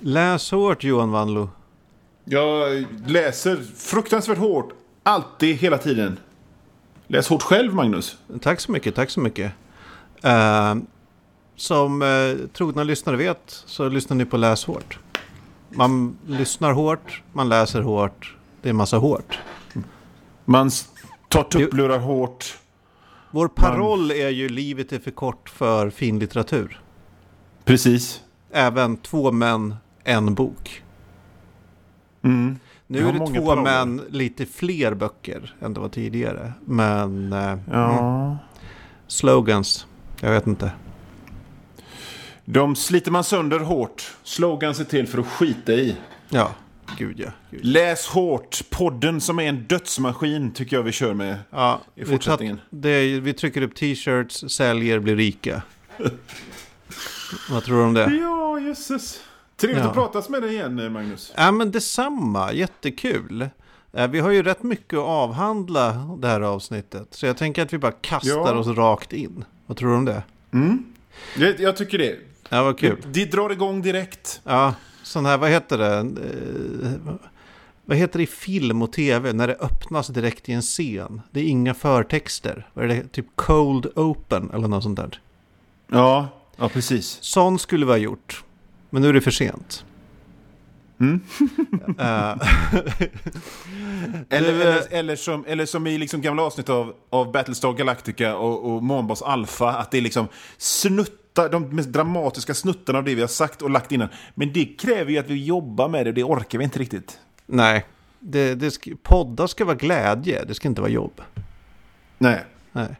Läs hårt Johan Wanlo. Jag läser fruktansvärt hårt. Alltid, hela tiden. Läs hårt själv, Magnus. Tack så mycket, tack så mycket. Uh, som uh, trogna lyssnare vet så lyssnar ni på Läs hårt. Man lyssnar hårt, man läser hårt, det är massa hårt. Man tar tupplurar hårt. Vår paroll är ju livet är för kort för fin litteratur. Precis. Även två män, en bok. Mm. Nu är det två män, lite fler böcker än det var tidigare. Men... Eh, ja. Mm. Slogans, jag vet inte. De sliter man sönder hårt. Slogans är till för att skita i. Ja, gud ja. Gud. Läs hårt. Podden som är en dödsmaskin tycker jag vi kör med ja, i fortsättningen. Vi, det, vi trycker upp t-shirts, säljer, blir rika. Vad tror du om det? Ja, jösses. Trevligt ja. att pratas med dig igen, Magnus. Ja, men detsamma. Jättekul. Eh, vi har ju rätt mycket att avhandla det här avsnittet. Så jag tänker att vi bara kastar ja. oss rakt in. Vad tror du om det? Mm. Jag, jag tycker det. Ja, vad kul. Det, det drar igång direkt. Ja, sån här, vad heter det? Eh, vad heter det i film och tv när det öppnas direkt i en scen? Det är inga förtexter. Vad är det? Typ cold open eller något sånt där. Ja, ja precis. Sån skulle vi ha gjort. Men nu är det för sent. Mm. uh, eller, eller, eller, som, eller som i liksom gamla avsnitt av, av Battlestar Galactica och, och Månbas Alpha, att det är liksom snuttar, de mest dramatiska snuttarna av det vi har sagt och lagt innan. Men det kräver ju att vi jobbar med det, det orkar vi inte riktigt. Nej, det, det ska, poddar ska vara glädje, det ska inte vara jobb. Nej. Nej.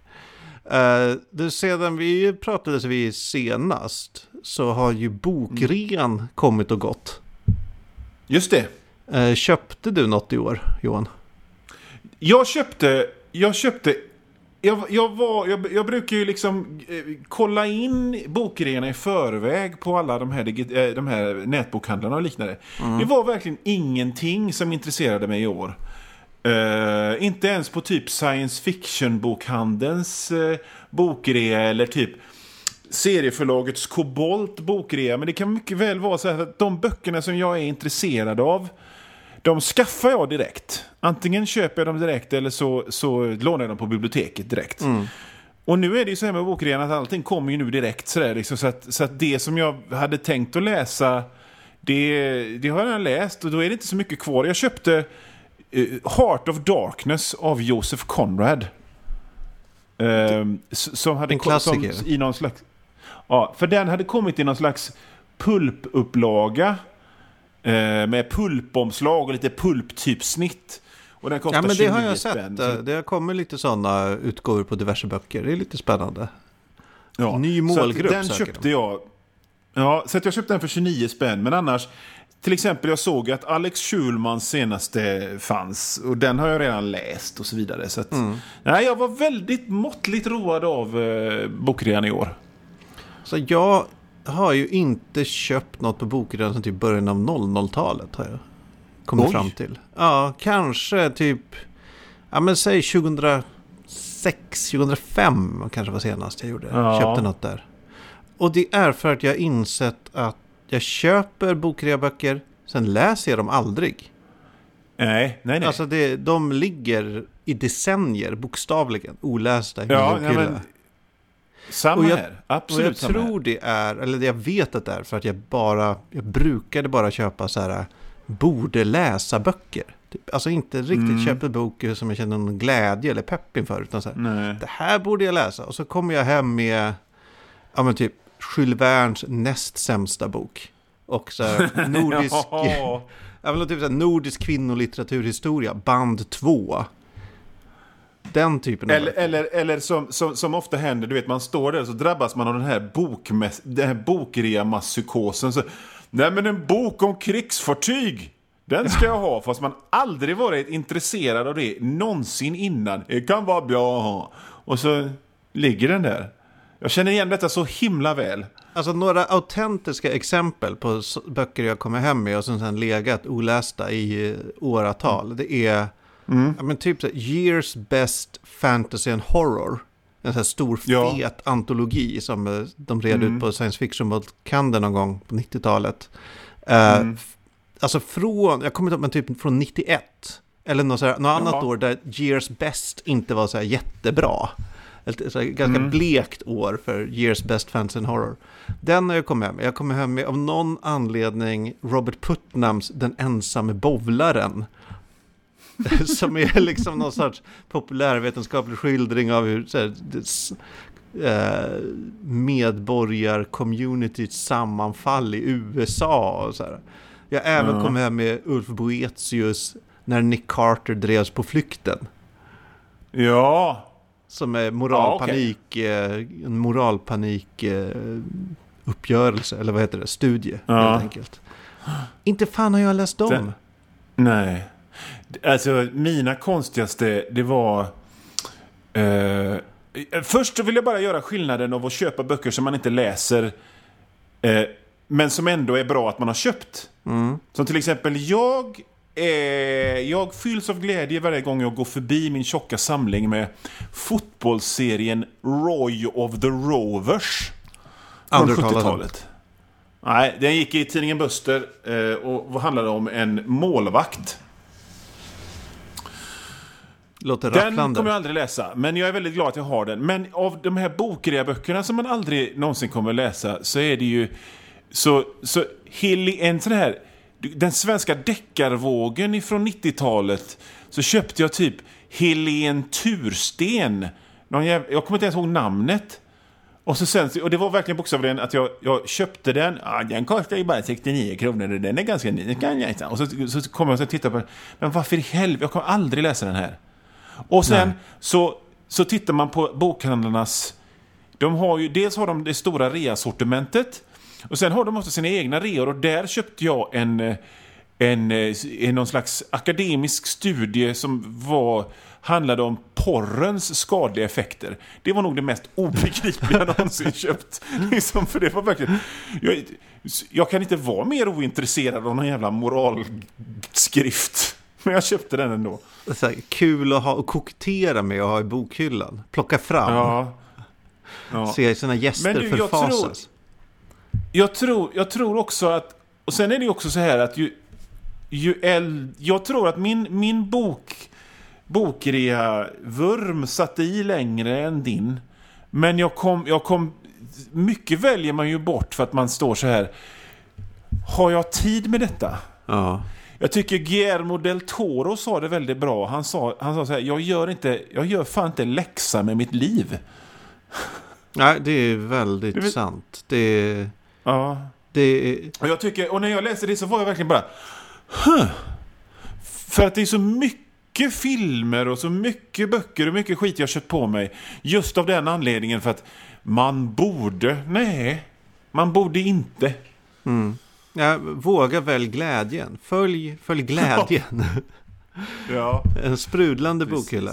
Uh, det, sedan vi pratades vi senast så har ju bokrean mm. kommit och gått. Just det. Uh, köpte du något i år, Johan? Jag köpte, jag köpte jag, jag, var, jag, jag, brukar ju liksom eh, kolla in bokreorna i förväg på alla de här, eh, de här nätbokhandlarna och liknande. Mm. Det var verkligen ingenting som intresserade mig i år. Uh, inte ens på typ science fiction-bokhandelns uh, bokrea eller typ serieförlagets Kobolt bokrea. Men det kan mycket väl vara så att de böckerna som jag är intresserad av de skaffar jag direkt. Antingen köper jag dem direkt eller så, så lånar jag dem på biblioteket direkt. Mm. Och nu är det ju så här med bokrean att allting kommer ju nu direkt. Så, där, liksom, så, att, så att det som jag hade tänkt att läsa, det, det har jag redan läst och då är det inte så mycket kvar. Jag köpte uh, Heart of Darkness av Joseph Conrad. Uh, som hade en klassiker. Som, i någon slags, ja, för den hade kommit i någon slags pulpupplaga. Eh, med pulpomslag och lite pulptypsnitt. Och den kostar ja, men det har jag spänn. sett. Det har kommit lite sådana utgåvor på diverse böcker. Det är lite spännande. Ja, Ny målgrupp Den köpte de. jag. Ja, så jag köpte den för 29 spänn. Men annars, till exempel jag såg att Alex Schulmans senaste fanns. Och den har jag redan läst och så vidare. Så att, mm. nej, jag var väldigt måttligt road av eh, bokrean i år. Så jag har ju inte köpt något på bokrean sedan typ början av 00-talet. Har jag kommit Oj. fram till. Ja, kanske typ, ja men säg 2006, 2005 kanske var senast jag gjorde. Ja. Köpte något där. Och det är för att jag insett att jag köper bokreaböcker, sen läser jag dem aldrig. Nej, nej, nej. Alltså det, de ligger i decennier, bokstavligen, olästa i ja, ja, samma och jag, här. Absolut och jag tror här. det är, eller jag vet att det är för att jag bara, jag brukade bara köpa så här, borde läsa böcker. Typ, alltså inte riktigt mm. köpa böcker som jag känner någon glädje eller pepp inför. Utan så här, det här borde jag läsa. Och så kommer jag hem med, ja men typ, Jules Vernes näst sämsta bok. Och så här, nordisk, ja. men typ så här, nordisk kvinnolitteraturhistoria, band 2 den typen av... Eller, eller, eller som, som, som, ofta händer, du vet man står där så drabbas man av den här, bokmäss, den här bokrea-masspsykosen. Nej men en bok om krigsfartyg! Den ska jag ha, fast man aldrig varit intresserad av det någonsin innan. Det kan vara bra att ha. Och så ligger den där. Jag känner igen detta så himla väl. Alltså några autentiska exempel på böcker jag kommer hem med och som sen legat olästa i eh, åratal. Det är Mm. Ja, men typ så Years Best Fantasy and Horror. En sån här stor ja. fet antologi som eh, de red mm. ut på science fiction-bokhandeln någon gång på 90-talet. Eh, f- Alltså från, jag kommer inte ihåg, men typ från 91. Eller något, sådär, något annat år där Years Best inte var så här jättebra. Ett så här ganska Mm. blekt år för Years Best Fantasy and Horror. Den har jag kommit hem med. Jag kommer hem med av någon anledning Robert Putnams Den ensamme bowlaren. som är liksom någon sorts populärvetenskaplig skildring av hur så här, det, s- eh, medborgarcommunityts sammanfall i USA och så här. Jag även Ja. kommit hem med Ulf Boetius när Nick Carter drevs på flykten. Ja, Som är moralpanik, eh, en moralpanik eh, uppgörelse, eller vad heter det, studie Ja. helt enkelt. Inte fan har jag läst dem. Den- nej. Alltså mina konstigaste, det var... Eh, först vill jag bara göra skillnaden av att köpa böcker som man inte läser. Eh, men som ändå är bra att man har köpt. Mm. Som till exempel jag... Eh, jag fylls av glädje varje gång jag går förbi min tjocka samling med fotbollsserien Roy of the Rovers. Från Aldrig talat om. 70-talet. Nej, den gick i tidningen Buster eh, och handlade om en målvakt. Låter Den rafflande. kommer jag aldrig läsa, men jag är väldigt glad att jag har den. Men av de här bokrea-böckerna som man aldrig någonsin kommer läsa så är det ju... Så, så Hilly, en sån här... Den svenska deckarvågen ifrån 90-talet så köpte jag typ Helene Tursten. Någon jäv, jag kommer inte ens ihåg namnet. Och, så sen, och det var verkligen bokstavligen att jag, jag köpte den. Ja, den kostar ju bara 69 kronor och den är ganska ny. Den. Och så, så kommer jag och tittar på den. Men varför i helvete? Jag kommer aldrig läsa den här. Och sen så, så tittar man på bokhandlarnas... De har ju, dels har de det stora reasortimentet. Och sen har de också sina egna reor. Och där köpte jag en, eh, en, eh, en någon slags akademisk studie som var, handlade om porrens skadliga effekter. Det var nog det mest obegripliga jag någonsin köpt. Liksom, för det var verkligen... Jag, jag kan inte vara mer ointresserad av någon jävla moralskrift. Men jag köpte den ändå. Så här, kul att ha och kokettera med och ha i bokhyllan. Plocka fram. Ja. ja. Se sina gäster Men du, jag förfasas. Jag tror, jag tror också att... Och sen är det också så här att ju... ju äl, jag tror att min, min bok... Bokrea-vurm satte i längre än din. Men jag kom, jag kom... Mycket väljer man ju bort för att man står så här... Har jag tid med detta? Ja. Jag tycker Guillermo del Toro sa det väldigt bra. Han sa, han sa så här, jag gör, inte, jag gör fan inte läxa med mitt liv. Nej, det är väldigt Du vet- sant. Det är... Ja. Det är... Och, jag tycker, och när jag läste det så var jag verkligen bara... Huh. För att det är så mycket filmer och så mycket böcker och mycket skit jag köpt på mig. Just av den anledningen för att man borde... Nej, man borde inte. Mm. Ja, våga välj glädjen. Följ, följ glädjen. Ja. en sprudlande Precis. bokhylla.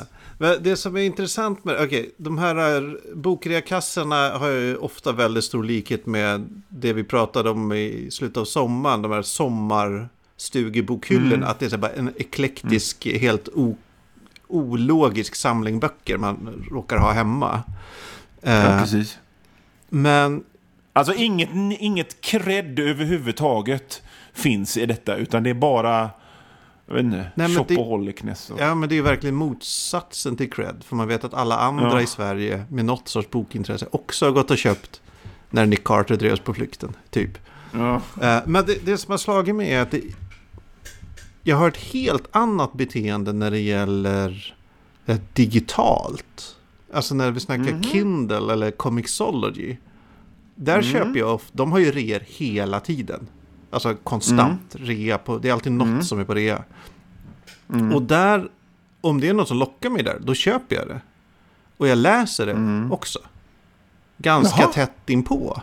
Det som är intressant med, okej, de här bokreakassorna har ju ofta väldigt stor likhet med det vi pratade om i slutet av sommaren, de här sommarstugebokhyllorna, Mm. att det är bara en eklektisk, helt o, ologisk samling böcker man råkar ha hemma. Eh, precis. men Alltså inget, inget cred överhuvudtaget finns i detta, utan det är bara... Jag vet inte, shopaholicness. och- Ja, men det är ju verkligen motsatsen till cred. För man vet att alla andra Ja. i Sverige med något sorts bokintresse också har gått och köpt när Nick Carter drevs på flykten, typ. Ja. Eh, Men det, det som har slagit mig är att det, jag har ett helt annat beteende när det gäller eh, digitalt. Alltså när vi snackar Mhm. Kindle eller Comixology. Där Mm. köper jag, de har ju reor hela tiden. Alltså konstant rea på, det är alltid något Mm. som är på rea. Mm. Och där, om det är något som lockar mig där, då köper jag det. Och jag läser det Mm. också. Ganska Jaha. tätt inpå.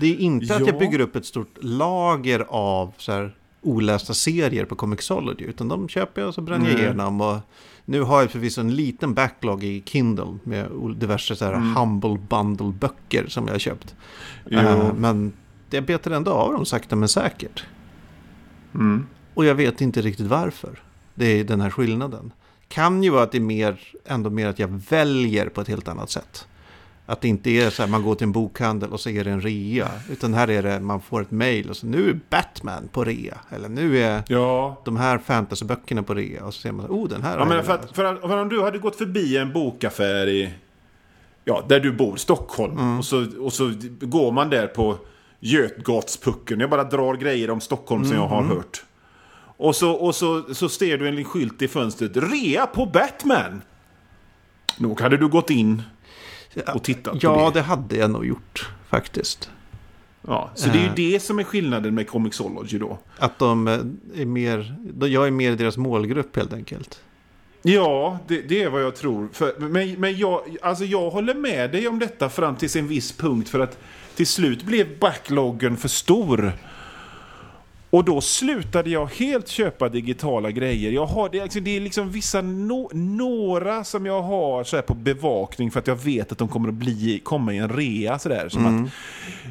Det är inte att jag Ja. bygger upp ett stort lager av så här olästa serier på Comixology. Utan de köper jag och så bränner jag Nej. igenom. Och nu har jag förvisso en liten backlog i Kindle med diverse så här Mm. Humble Bundle-böcker som jag har köpt. Eh, men jag betar ändå av dem sakta men säkert. Mm. Och jag vet inte riktigt varför. Det är den här skillnaden. Kan ju vara att det är mer, ändå mer att jag väljer på ett helt annat sätt. Att det inte är så här man går till en bokhandel och så är det en rea. Utan här är det man får ett mail och så nu är Batman på rea. Eller nu är Ja. de här fantasyböckerna på rea. Och så ser man, oh den här Ja, men för, att, för, att, för om du hade gått förbi en bokaffär i... Ja, där du bor, Stockholm. Mm. Och, så, och så går man där på Götgatspucken. Jag bara drar grejer om Stockholm som jag har Mm. hört. Och så, och så, så ser du en skylt i fönstret. Rea på Batman! Nog hade du gått in och tittat på Ja, det. det hade jag nog gjort faktiskt. Ja, så det är Eh. ju det som är skillnaden med Comixology då. Att de eh, är mer, jag är mer deras målgrupp helt enkelt. Ja, det, det är vad jag tror. För, men men jag, alltså jag håller med dig om detta fram till en viss punkt. För att till slut blev backloggen för stor. Och då slutade jag helt köpa digitala grejer. Jag har, det, är liksom- det är liksom vissa, no, några som jag har så på bevakning för att jag vet att de kommer att bli, komma i en rea. Sådär, som att,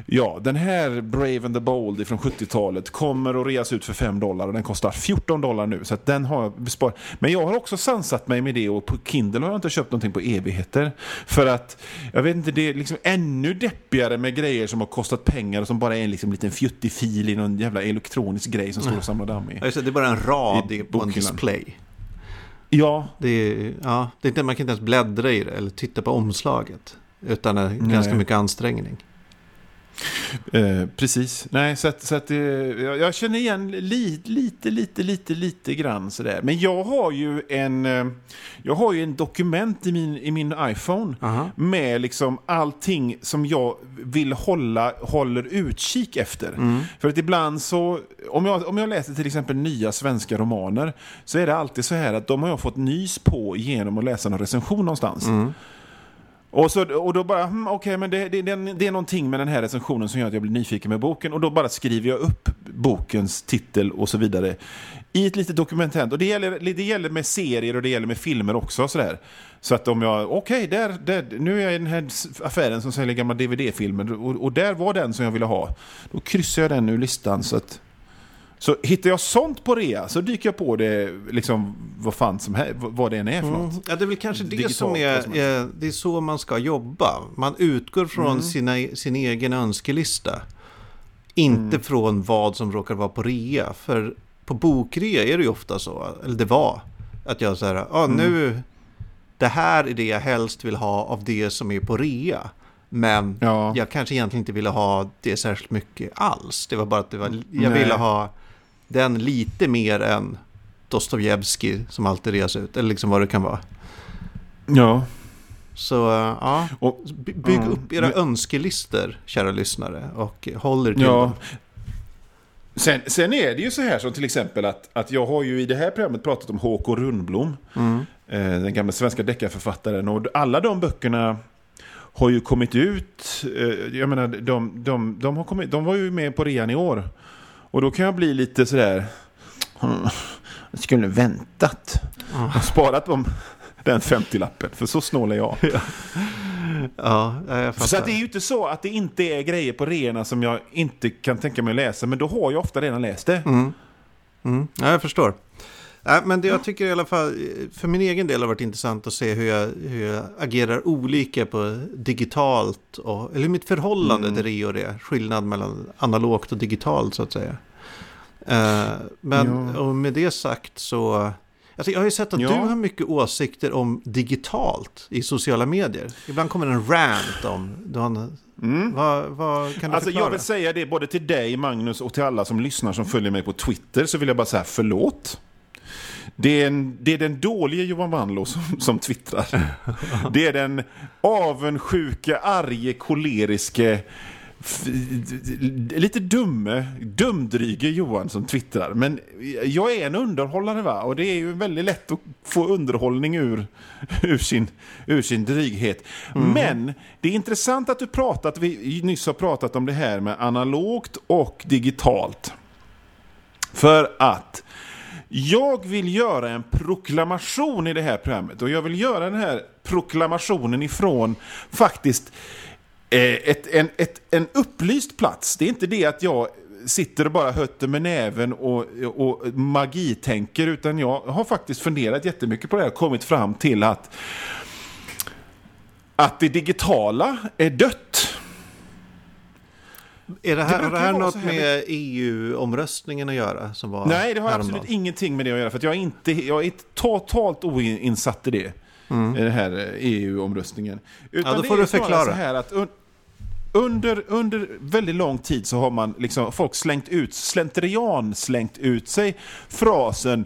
ja, den här Brave and the Bold från 70-talet kommer att reas ut för 5 dollar och den kostar 14 dollar nu. Så den har jag besparat. Men jag har också sansat mig med det och på Kindle har jag inte köpt någonting på evigheter. För att, jag vet inte, det är liksom ännu deppigare med grejer som har kostat pengar och som bara är en liksom liten fjuttig fil i någon jävla elektronisk grej som står och samlar damm i. Ja, det, det är bara en rad I på en display. Ja, Det är, ja, det är inte, man kan inte ens bläddra i det eller titta på omslaget. Utan ganska mycket ansträngning. Eh, precis. Nej, så att, så att, eh, jag, känner igen lite, lite, lite, lite, lite grann sådär. Men jag har ju en, eh, jag har ju en dokument i min, i min iPhone Aha. med liksom allting som jag vill hålla, håller utkik efter. För att ibland så, om jag, om jag läser till exempel nya svenska romaner, så är det alltid så här att de har jag fått nys på genom att läsa någon recension någonstans. Och, så, och då bara, hmm, okej, okay, men det, det, det, det är någonting med den här recensionen som gör att jag blir nyfiken med boken. Och då bara skriver jag upp bokens titel och så vidare i ett litet dokument. Och det gäller, det gäller med serier och det gäller med filmer också. Sådär. Så att om jag, okej, okay, där, där, nu är jag i den här affären som säljer gamla DVD-filmer och, och där var den som jag ville ha. Då kryssar jag den ur listan. Så att, så hittar jag sånt på rea så dyker jag på det, liksom vad fan som helst, vad det än är för något. Mm. Ja, det är väl kanske det Digitalt, som är, som är, det är så man ska jobba. Man utgår från sina, sin egen önskelista. Inte från vad som råkar vara på rea. För på bokrea är det ju ofta så, eller det var, att jag säger, ah, nu, det här är det jag helst vill ha av det som är på rea. Men Ja. jag kanske egentligen inte ville ha det särskilt mycket alls. Det var bara att det var, jag Nej. ville ha den lite mer än Dostojevskij som alltid reas ut. Eller liksom vad det kan vara. Ja. Så äh, ja, Och, By- bygg Ja, upp era men- önskelistor, kära lyssnare. Och håll er till Ja. dem. Sen, sen är det ju så här som till exempel att, att jag har ju i det här programmet pratat om Håkon Rundblom. Mm. Eh, den gamla svenska deckarförfattaren. Och alla de böckerna har ju kommit ut. Eh, jag menar, de, de, de, har kommit, de var ju med på rean i år. Och då kan jag bli lite sådär... "Hmm, Jag skulle väntat. Och sparat om den 50-lappen. För så snål är jag. Ja, jag fattar. Så att det är ju inte så att det inte är grejer på reorna som jag inte kan tänka mig att läsa. Men då har jag ofta redan läst det. Mm. Ja, jag förstår. Nej, men det jag tycker i alla fall, för min egen del har varit intressant att se hur jag, hur jag agerar olika på digitalt, och, eller mitt förhållande Mm. till det och det. Skillnad mellan analogt och digitalt så att säga. Eh, men Ja. och med det sagt så, alltså jag har ju sett att Ja. du har mycket åsikter om digitalt i sociala medier. Ibland kommer en rant om, du har en, Mm. vad, vad kan du Alltså förklara? jag vill säga det både till dig Magnus och till alla som lyssnar som följer mig på Twitter så vill jag bara säga förlåt. Det är, en, det är den dåliga Johan Wanlo som, som twittrar. Det är den avundsjuke, arge, koleriske, lite dumme, dumdryge Johan som twittrar. Men jag är en underhållare va? Och det är ju väldigt lätt att få underhållning ur, ur, sin, ur sin dryghet. Men det är intressant att du pratat, vi nyss har pratat om det här med analogt och digitalt. För att jag vill göra en proklamation i det här programmet. Och jag vill göra den här proklamationen ifrån faktiskt eh, ett, en, ett, en upplyst plats. Det är inte det att jag sitter och bara hötter med näven och, och magitänker. Utan jag har faktiskt funderat jättemycket på det här och kommit fram till att att det digitala är dött. Är det här, Det har det här något med EU-omröstningen att göra? Som var Nej, det har häromdagen? absolut ingenting med det att göra. För att jag, är inte, jag är totalt oinsatt i det. I den här eh, EU-omröstningen. Utan Ja, då får du förklara. Så här att un, under, under väldigt lång tid så har man liksom, folk slängt ut, slentrian slängt ut sig frasen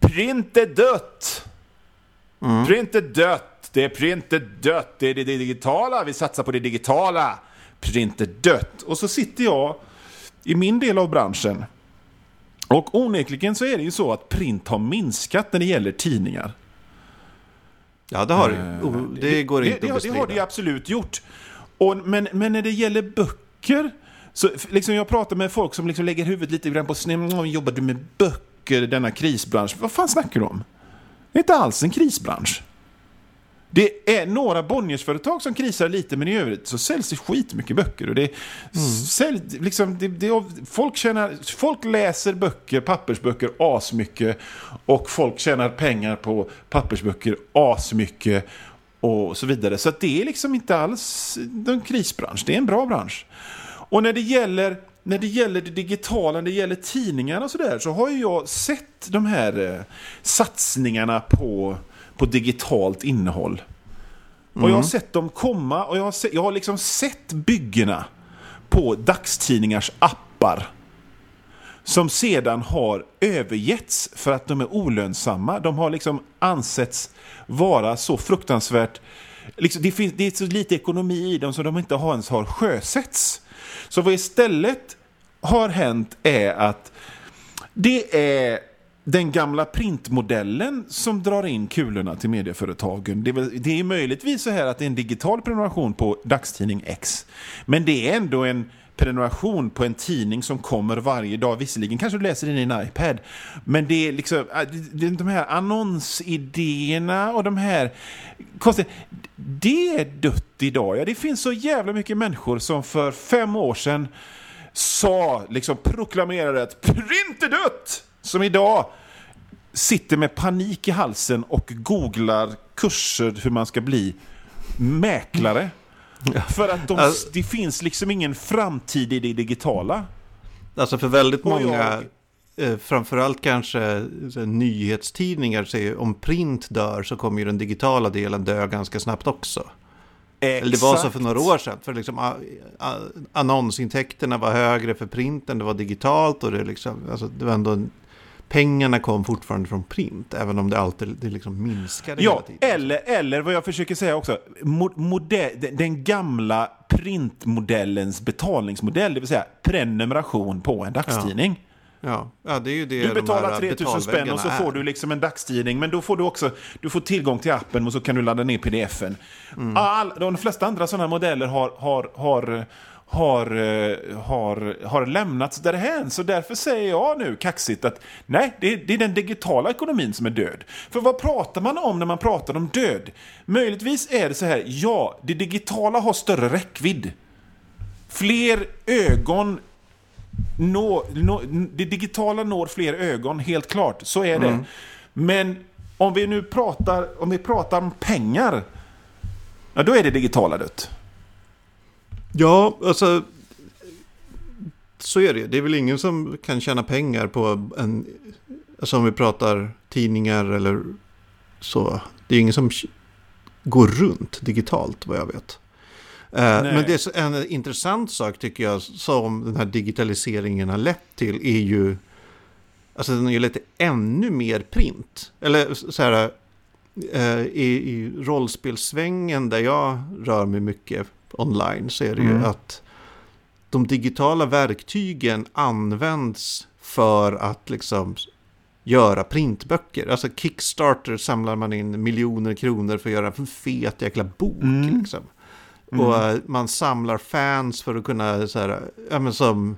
Print är dött! Print är dött! Det är print är dött! Det är det digitala! Vi satsar på det digitala! Print är dött! Och så sitter jag i min del av branschen och onekligen så är det ju så att print har minskat när det gäller tidningar. Ja, det har Eh, det. Oh, det går inte det, att det, bestrida. det har det ju absolut gjort. Och, men, men när det gäller böcker, så liksom jag pratar med folk som liksom lägger huvudet lite grann på sned. Jobbar du med böcker i denna krisbransch? Vad fan snackar du om? Det är inte alls en krisbransch. Det är några Bonniersföretag som krisar lite, men i övrigt så säljs det skitmycket böcker. Och det, sälj, liksom, det, det, folk, tjänar, folk läser böcker, pappersböcker, asmycket. Och folk tjänar pengar på pappersböcker, asmycket. Och så vidare. Så det är liksom inte alls en krisbransch, det är en bra bransch. Och när det gäller, när det, gäller det digitala, när det gäller tidningar och sådär, så har ju jag sett de här eh, satsningarna på, på digitalt innehåll. Och jag har sett dem komma och jag har, se, jag har liksom sett byggena på dagstidningars appar. Som sedan har övergetts för att de är olönsamma. De har liksom ansetts vara så fruktansvärt... Liksom, det, finns, det är så lite ekonomi i dem så de inte har ens har sjösätts. Så vad istället har hänt är att det är den gamla printmodellen som drar in kulorna till medieföretagen. Det är, väl, det är möjligtvis så här att det är en digital prenumeration på dagstidning X. Men det är ändå en prenumeration på en tidning som kommer varje dag. Visserligen kanske du läser den i en iPad. Men det är liksom äh, de här annonsidéerna och de här konstiga... Det är dött idag. Ja, det finns så jävla mycket människor som för fem år sedan sa, liksom proklamerade att print är dött! Som idag sitter med panik i halsen och googlar kurser hur man ska bli mäklare. För att de, Alltså- det finns liksom ingen framtid i det digitala. Alltså för väldigt många, eh, framförallt kanske här, nyhetstidningar, säger om print dör så kommer ju den digitala delen dö ganska snabbt också. Eller det var så för några år sedan. För liksom, a- a- annonsintäkterna var högre för print än det var digitalt. Och det, liksom, alltså, det var ändå en, pengarna kom fortfarande från print. Även om det alltid det liksom minskade hela Ja, tiden. eller, eller vad jag försöker säga också, mo- modell, den- gamla printmodellens betalningsmodell, det vill säga prenumeration på en dagstidning. Ja, ja, det är ju det Du betalar här 3000 spänn och så får är. du liksom en dagstidning. Men då får du också du får tillgång till appen och så kan du ladda ner pdfen. Mm. All, de flesta andra sådana modeller har, har, har, har, eh, har, har lämnats därhän. Så därför säger jag nu kaxigt att nej, det är, det är den digitala ekonomin som är död. För vad pratar man om när man pratar om död? Möjligtvis är det så här, ja, det digitala har större räckvidd. Fler ögon nå, nå, det digitala når fler ögon, helt klart. Så är det. Men om vi nu pratar, om vi pratar om pengar, ja, då är det digitala dött. Ja, alltså... Så är det. Det är väl ingen som kan tjäna pengar på en... Alltså om vi pratar tidningar eller så. Det är ingen som går runt digitalt vad jag vet. Eh, Men det är en intressant sak tycker jag som den här digitaliseringen har lett till är ju... Alltså den har ju lett till ännu mer print. Eller så här... eh, I, i rollspelssvängen där jag rör mig mycket online så är det ju Mm. att de digitala verktygen används för att liksom göra printböcker. Alltså Kickstarter samlar man in miljoner kronor för att göra en fet jäkla bok. Mm. Liksom. Och eh, man samlar fans för att kunna, så här, ja, men som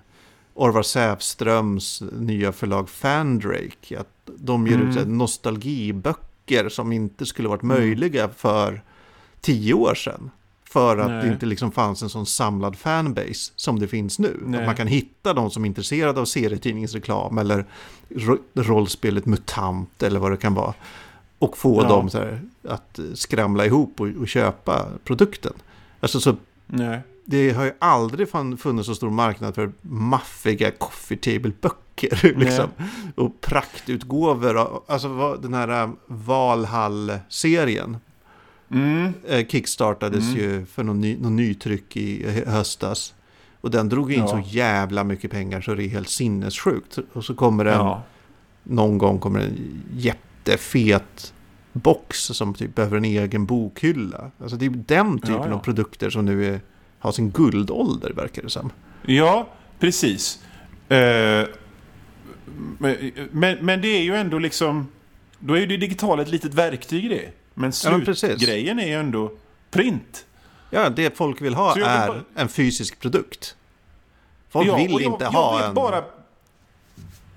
Orvar Sävströms nya förlag Fandrake. Att de ger ut så här, nostalgiböcker som inte skulle varit möjliga för tio år sedan. För att Nej. det inte liksom fanns en sån samlad fanbase som det finns nu. Nej. Att man kan hitta de som är intresserade av serietidningsreklam eller ro- rollspelet MUTANT eller vad det kan vara. och få Ja. dem här, att skramla ihop och, och köpa produkten. Alltså så Nej. det har ju aldrig funnits så stor marknad för maffiga coffee table-böcker. Liksom. Och praktutgåvor. Alltså den här äh, Valhall-serien Mm. eh, kickstartades Mm. ju för någon, ny, någon nytryck i hö- höstas. Och den drog in Ja. så jävla mycket pengar så det är helt sinnessjukt. Och så kommer den, Ja. någon gång kommer en jättefet box som typ behöver en egen bokhylla. Alltså det är den typen Ja, ja. av produkter som nu är, har sin guldålder verkar det som. Ja, precis. Eh, men, men, men det är ju ändå liksom... Då är ju det digitala ett litet verktyg i det. Men Ja, slutgrejen är ju ändå print. Ja, det folk vill ha är bara- en fysisk produkt. Folk Ja, vill jag, inte jag ha en... Bara,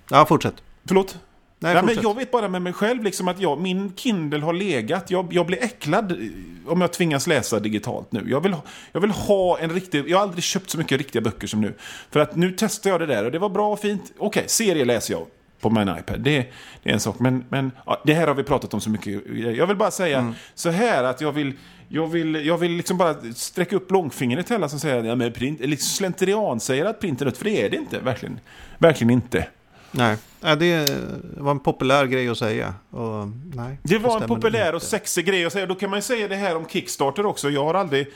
Ja, fortsätt. förlåt? Nej, Nej, men jag vet bara med mig själv liksom att jag, min Kindle har legat. Jag, jag blir äcklad eh, om jag tvingas läsa digitalt nu. Jag vill, jag vill ha en riktig... Jag har aldrig köpt så mycket riktiga böcker som nu. För att nu testar jag det där och det var bra och fint. Okej, serie läser jag på min iPad. Det, det är en sak. Men, men ja, det här har vi pratat om så mycket. Jag vill bara säga Mm. så här att jag vill... Jag vill, jag vill liksom bara sträcka upp långfingret till alla som säger ja, men print, liksom slentrian säger att print är dött, för det är det inte. Verkligen, verkligen inte. Nej, det var en populär grej att säga. Och, nej, Det var en populär och sexig grej att säga. Då kan man ju säga det här om Kickstarter också. Jag har aldrig...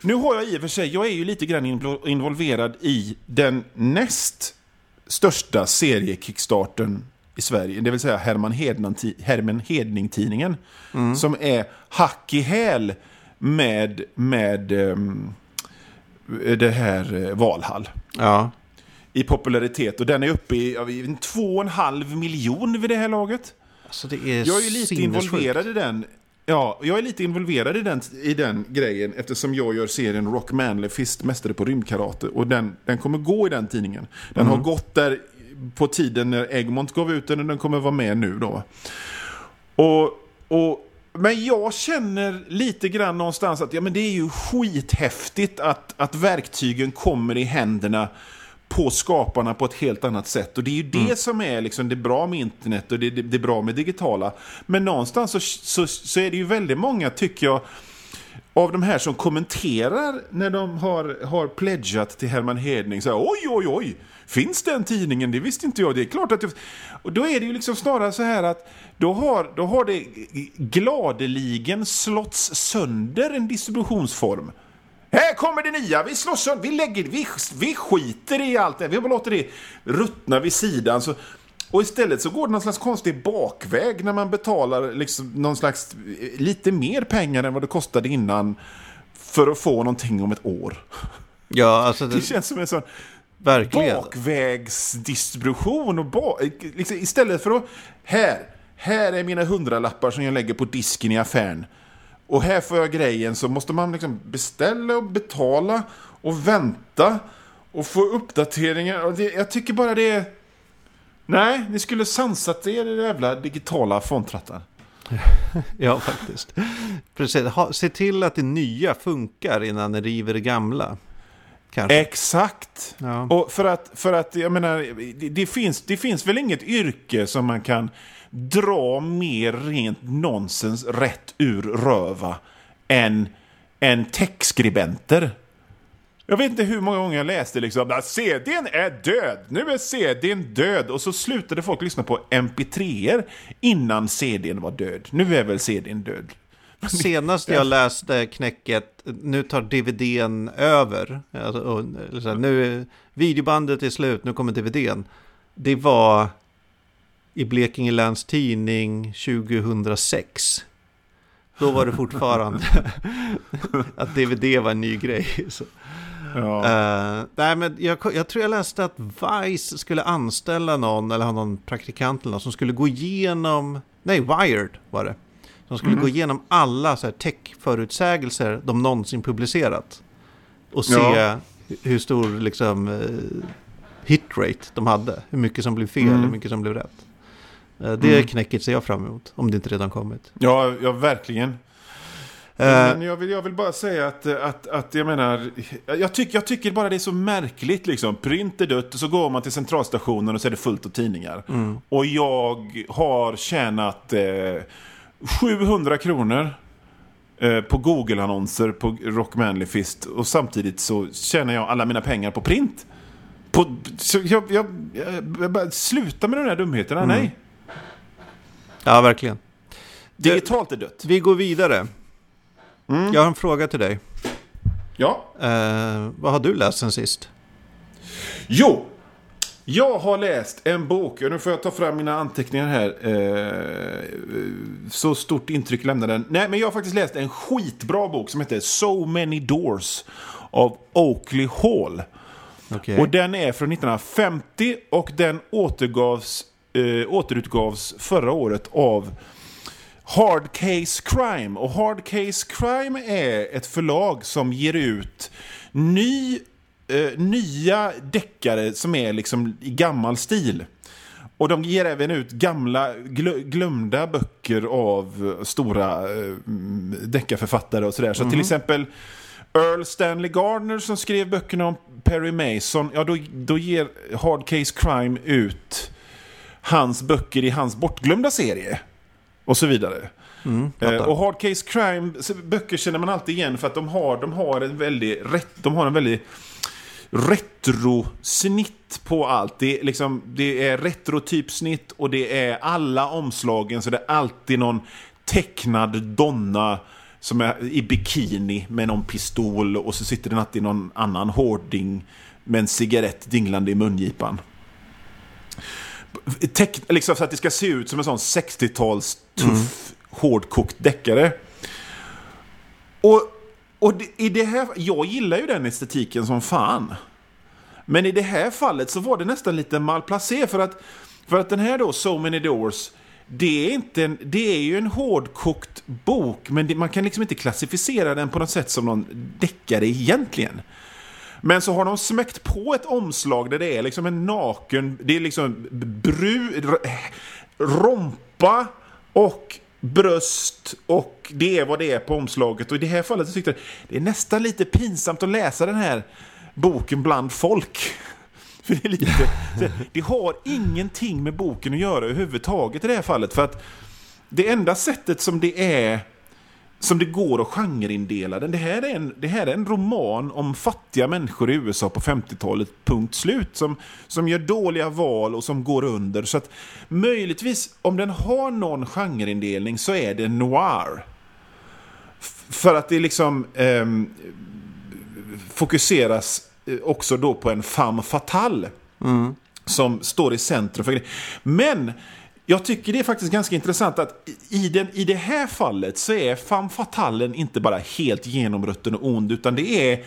Nu har jag i och för sig, jag är ju lite grann invo- involverad i den näst största serie-kickstarten i Sverige. Det vill säga Herman, Hedman, Herman Hedning-tidningen. Som är hack i häl med, med ehm, det här eh, Valhall Ja, i popularitet. Och den är uppe i i två och en halv miljon vid det här laget. alltså det är Jag är ju lite involverad i den. Ja, jag är lite involverad i den, i den grejen eftersom jag gör serien Rock Manley Fist, Mästare på rymdkarate. Och den, den kommer gå i den tidningen. Den har gått där på tiden när Egmont gav ut den och den kommer vara med nu då. Och, och, men jag känner lite grann någonstans att ja, men det är ju skithäftigt att, att verktygen kommer i händerna på skaparna på ett helt annat sätt. Och det är ju det som är liksom det bra med internet och det, det, det är bra med digitala. Men någonstans så, så, så är det ju väldigt många, tycker jag, av de här som kommenterar när de har, har pledgat till Herman Hedning. Så här, oj, oj, oj, finns den tidningen? Det visste inte jag. Det är klart att det... Och då är det ju liksom snarare så här att då har, då har det gladeligen slåtts sönder en distributionsform. Här kommer det nya, vi slår sönder, vi lägger, vi, vi skiter i allt det, vi bara låter det ruttna vid sidan. Så, och istället så går det någon slags konstig bakväg när man betalar liksom någon slags, eh, lite mer pengar än vad det kostade innan för att få någonting om ett år. Ja, alltså det, Det känns som en sån verkligen. bakvägsdistribution. Och ba, liksom, istället för att, här, här är mina hundralappar som jag lägger på disken i affären. Och här får jag grejen, så måste man liksom beställa och betala och vänta och få uppdateringar. Och det, jag tycker bara det är... Nej, ni skulle sansat er i det jävla digitala fontrattar. Ja, faktiskt. Precis. Ha, se till att det nya funkar innan ni river det gamla. Kanske. Exakt! Ja. Och för att, för att jag menar, det, det, finns, det finns väl inget yrke som man kan dra mer rent nonsens rätt ur röva än, än techskribenter. Jag vet inte hur många gånger jag läste liksom att CDn är död, nu är CDn död och så slutade folk lyssna på MP3er innan CDn var död. Nu är väl CDn död. Senast jag läste knäcket, nu tar DVDn över. Alltså, nu videobandet är slut, nu kommer DVDn. Det var i Blekinge Läns Tidning 2006. Då var det fortfarande att DVD var en ny grej. Så. Ja. Eh, nej, men jag, jag tror jag läste att Vice skulle anställa någon, eller ha någon praktikant eller någon, som skulle gå igenom, nej, Wired var det. Som skulle gå igenom alla så här tech-förutsägelser de någonsin publicerat. Och se Ja. hur stor liksom, eh, hitrate de hade. Hur mycket som blev fel, Mm. hur mycket som blev rätt. Eh, det Mm. knäcket ser jag fram emot, om det inte redan kommit. Ja, ja, verkligen. Eh, Men jag vill, jag vill bara säga att, att, att jag menar, jag, tyck, jag tycker bara det är så märkligt liksom. Print är dött och så går man till centralstationen och så är det fullt av tidningar. Och jag har tjänat eh, 700 kronor eh, på Google-annonser på Rock Manly Fist och samtidigt så tjänar jag alla mina pengar på print. På, jag, jag, jag, sluta med de där dumheterna, Mm. nej. Ja, verkligen. Digitalt är dött. Vi går vidare. Mm. Jag har en fråga till dig. Ja. Eh, vad har du läst sen sist? Jo! Jag har läst en bok, nu får jag ta fram mina anteckningar här. Eh, så stort intryck lämnar den. Nej, men jag har faktiskt läst en skitbra bok som heter So Many Doors av Oakley Hall. Okej. Och den är från 1950 och den återgavs, eh, återutgavs förra året av Hard Case Crime. Och Hard Case Crime är ett förlag som ger ut ny, eh, nya deckare som är liksom i gammal stil. Och de ger även ut gamla glö- glömda böcker av stora eh, mm, deckarförfattare och sådär. Så till exempel Earl Stanley Gardner som skrev böckerna om Perry Mason, ja då, då ger Hard Case Crime ut hans böcker i hans bortglömda serie. Och så vidare. Mm, Eh, och Hard Case Crime böcker känner man alltid igen för att de har, de har en väldigt rätt, de har en väldigt retrosnitt på allt. Det är, liksom, det är retrotypsnitt och det är alla omslagen så det är alltid någon tecknad donna som är i bikini med någon pistol och så sitter den alltid någon annan hårding med en cigarett dinglande i mungipan. Teck, liksom så att det ska se ut som en sån 60-tals tuff, hårdkokt deckare. Och, och det, i det här, jag gillar ju den estetiken som fan. Men i det här fallet så var det nästan lite malplacé för att, för att den här då, So Many Doors, det är, inte en, det är ju en hårdkokt bok, men det, man kan liksom inte klassificera den på något sätt som någon deckare egentligen. Men så har de smäckt på ett omslag där det är liksom en naken, det är liksom bru, rompa och bröst och det är vad det är på omslaget. Och i det här fallet så tyckte jag det är nästan lite pinsamt att läsa den här boken bland folk. För det, är lite, det har ingenting med boken att göra överhuvudtaget i det här fallet. För att det enda sättet som det är som det går att genreindela den. Det här, är en, det här är en roman om fattiga människor i USA på 50-talet, punkt slut. Som, som gör dåliga val och som går under. Så att möjligtvis, om den har någon genreindelning så är det noir. För att det liksom ehm, fokuseras eh, också då på en femme fatale som står i centrum för grejen. Men jag tycker det är faktiskt ganska intressant att i, den, i det här fallet så är femme fatalen inte bara helt genomrutten och ond, utan det är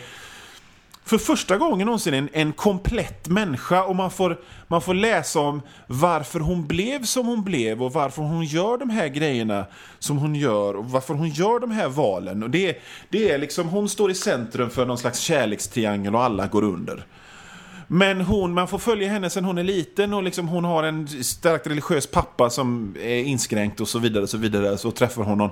för första gången någonsin en, en komplett människa och man får, man får läsa om varför hon blev som hon blev och varför hon gör de här grejerna som hon gör och varför hon gör de här valen. Och det, det är liksom, hon står i centrum för någon slags kärlekstriangel och alla går under. Men hon, man får följa henne sen hon är liten och liksom hon har en starkt religiös pappa som är inskränkt och så vidare. och Så vidare så träffar hon någon,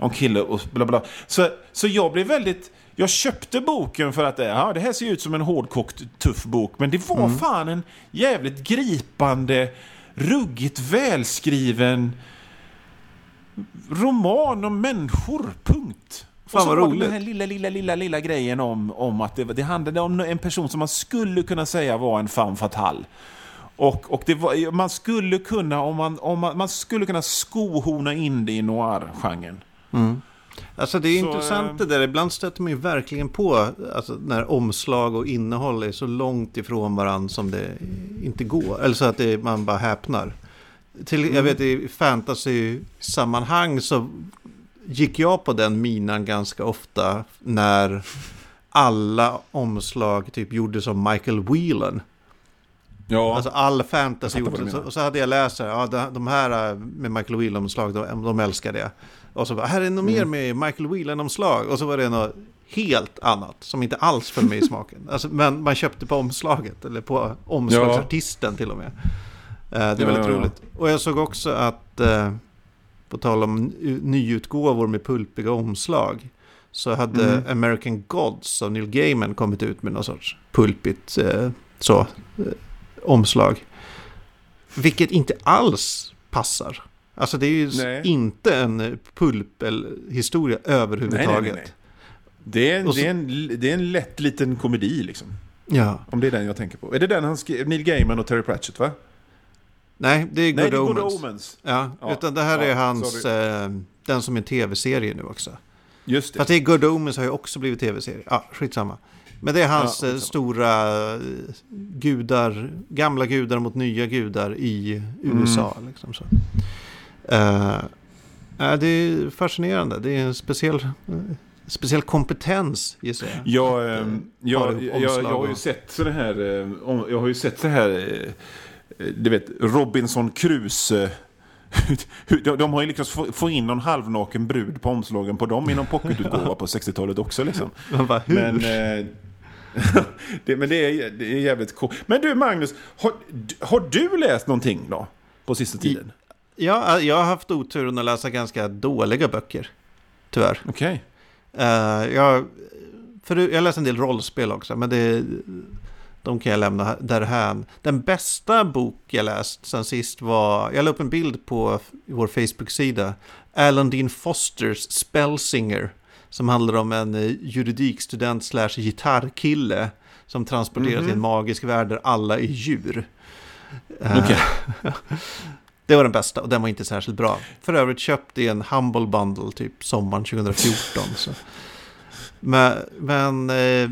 någon kille och bla bla. Så, så jag blev väldigt... Jag köpte boken för att ja, det här ser ut som en hårdkokt tuff bok. Men det var fan en jävligt gripande, ruggigt välskriven roman om människor, punkt. Fan, och så var det den här lilla, lilla, lilla, lilla grejen om, om att det, det handlade om en person som man skulle kunna säga var en femme fatale. Och, och det var, man skulle kunna, om man, om man, man skulle kunna skohorna in det i noir-genren. Alltså det är Så, intressant eh, det där. Ibland stöter man ju verkligen på alltså, när omslag och innehåll är så långt ifrån varandra som det inte går. Eller så att det, man bara häpnar. Till, Mm. Jag vet i fantasy-sammanhang så gick jag på den minan ganska ofta när alla omslag typ gjordes av Michael Whelan. Ja, Alltså all fantasy gjordes. Och så hade jag läst här, ja, de- här äh, med Michael Whelan-omslag, de, de älskar det. Och så bara, här är något mer Mm. med Michael Whelan-omslag. Och så var det något helt annat som inte alls föll mig i smaken. Alltså, men man köpte på omslaget, eller på omslagsartisten till och med. Eh, det är Ja, väldigt ja, ja. roligt. Och jag såg också att, eh, på tal om ny- nyutgåvor med pulpiga omslag, så hade Mm. American Gods av Neil Gaiman kommit ut med någon sorts pulpigt eh, så, eh, omslag. Vilket inte alls passar. Alltså det är ju Nej. inte en pulp-historia överhuvudtaget. Nej, nej. Det är, en, så- det, är en, det är en lätt liten komedi liksom. Ja. Om det är den jag tänker på. Är det den han skrev? Neil Gaiman och Terry Pratchett va? Nej, det är Good Nej, det är Omens. Good Omens. Ja, Ja, utan det här ja, är hans, eh, den som är tv-serie nu också. Just det. Fast det är Good Omens har ju också blivit tv-serie. Ja, skitsamma. Men det är hans Ja, eh, stora eh, gudar, gamla gudar mot nya gudar i Mm. USA. Liksom så. Ja, det är fascinerande. Det är en speciell, speciell kompetens gissar jag. Jag, ehm, jag, Har jag, jag, jag har ju sett så här, jag har ju sett så här, du vet, Robinson Crusoe. Hur- de, de har ju lyckats få, få in någon halvnaken brud på omslagen på dem i någon pocketutgåva på 60-talet också liksom. Bara? Men, eh, det, men det, är, det är jävligt coolt. Men du Magnus, har, har du läst någonting då? På sista tiden? ja, jag har haft oturen att läsa ganska dåliga böcker. Tyvärr. Okej. Uh, jag, för jag läser en del rollspel också, men det, de kan jag lämna därhän. Den bästa bok jag läst sen sist var, jag la upp en bild på vår Facebook-sida, Alan Dean Fosters Spellsinger, som handlar om en eh, juridikstudent slash gitarrkille som transporteras till en magisk värld där alla är djur. Eh, Okej. det var den bästa och den var inte särskilt bra. För övrigt köpte jag en Humble Bundle typ sommaren 2014. Så. Men, men eh,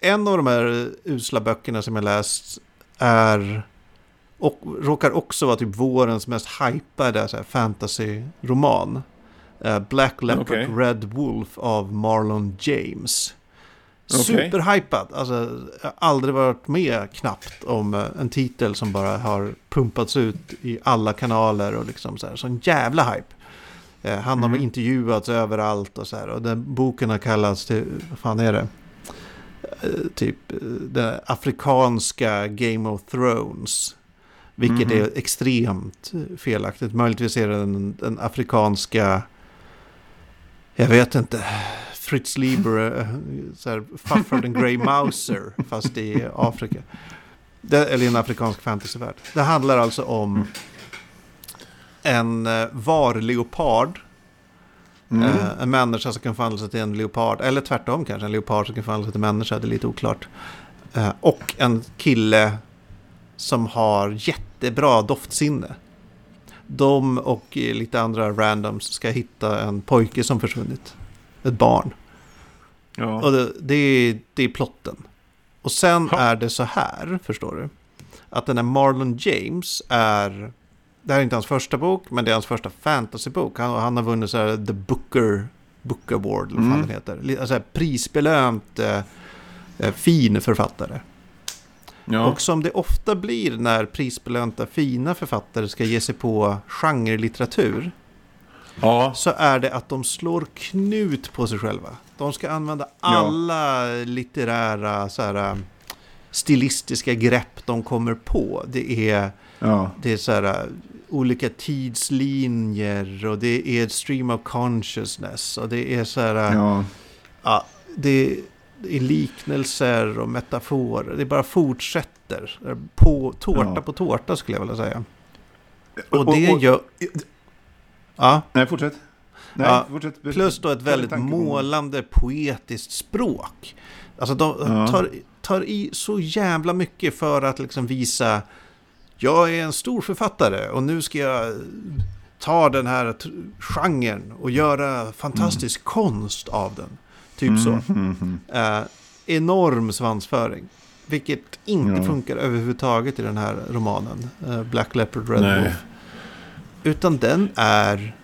en av de här usla böckerna som jag läst är och råkar också vara typ vårens mest hypade fantasy-roman. Eh, Black Leopard Okej. Red Wolf av Marlon James. Okej. Superhypad. Alltså, jag har aldrig varit med knappt om eh, en titel som bara har pumpats ut i alla kanaler och liksom så här. Sån jävla hype. Eh, han har Mm. intervjuats överallt och så här. Och den boken har kallats till, vad fan är det? Eh, typ eh, den afrikanska Game of Thrones. Vilket Mhm. är extremt felaktigt. Möjligtvis är det den, den afrikanska, jag vet inte, Fritz Lieber, eh, så här, Fuffer den Grey Mouser, fast i Afrika. Det, eller i en afrikansk fantasyvärld. Det handlar alltså om en varleopard. Mm. Eh, en människa som kan förvandla sig till en leopard. Eller tvärtom kanske, en leopard som kan förvandla sig till människa. Det är lite oklart. Eh, och en kille som har jättebra doftsinne. De och lite andra randoms ska hitta en pojke som försvunnit. Ett barn. ja. Och det, det, är, det är plotten. Och sen Ha. är det så här, förstår du. Att den här Marlon James är... Det här är inte hans första bok, men det är hans första fantasybok. Han, han har vunnit så här, The Booker Book Award, eller vad Mm. den heter. Alltså här, prisbelönt eh, eh, fin författare. ja. Och som det ofta blir när prisbelönta fina författare ska ge sig på genrelitteratur ja. så är det att de slår knut på sig själva. De ska använda alla litterära så här, um, stilistiska grepp de kommer på. Det är, ja. det är så här, uh, olika tidslinjer och det är stream of consciousness och det är så här, ja. ja, det, är liknelser och metaforer. Det bara fortsätter. På tårta Ja. på tårta skulle jag vilja säga. Och det gör... Ja. Nej, fortsätt. Nej, Ja, fortsätt. Plus då ett väldigt målande poetiskt språk. Alltså de Ja. tar, tar i så jävla mycket för att liksom visa jag är en stor författare och nu ska jag ta den här genren och göra fantastisk konst av den. Typ så. Mm, mm, mm. Eh, enorm svansföring. Vilket inte Ja. funkar överhuvudtaget i den här romanen. eh, Black Leopard Red Nej. Wolf. Utan den är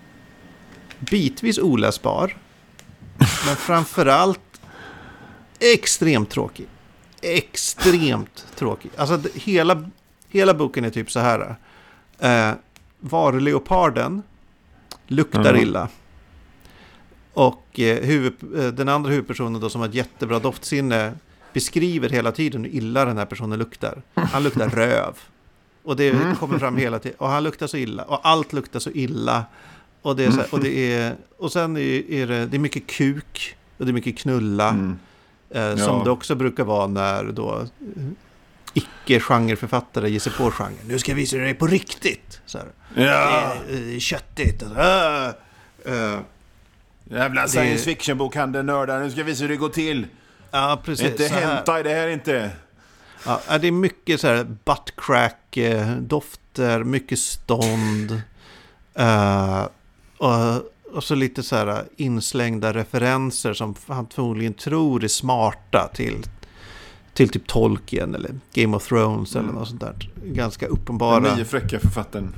bitvis oläsbar. men framförallt extremt tråkig. Extremt tråkig. Alltså hela, hela boken är typ så här. Eh, Varleoparden luktar Ja. illa. Och eh, huvud, eh, den andra huvudpersonen då som har ett jättebra doftsinne beskriver hela tiden hur illa den här personen luktar. Han luktar röv. Och det Mm. kommer fram hela tiden. Och han luktar så illa. Och allt luktar så illa. Och, det är så här, och, det är, och sen är, är det, det är mycket kuk. Och det är mycket knulla. Mm. Eh, som Ja. det också brukar vara när då icke-genreförfattare ger sig på genren. Nu ska jag visa dig på riktigt. Så här. Ja. Det är, eh, köttigt. Och så, äh, äh. Jävla science fiction-bokhandel nördar, nu ska jag visa hur det går till. Ja, precis. Inte här. hentai, det här är inte. Ja, det är mycket så här buttcrack-dofter, mycket stånd. eh, och, och så lite så här inslängda referenser som han förmodligen tror är smarta till, till typ Tolkien eller Game of Thrones eller något sånt där. Ganska Den uppenbara. nya fräcka författaren.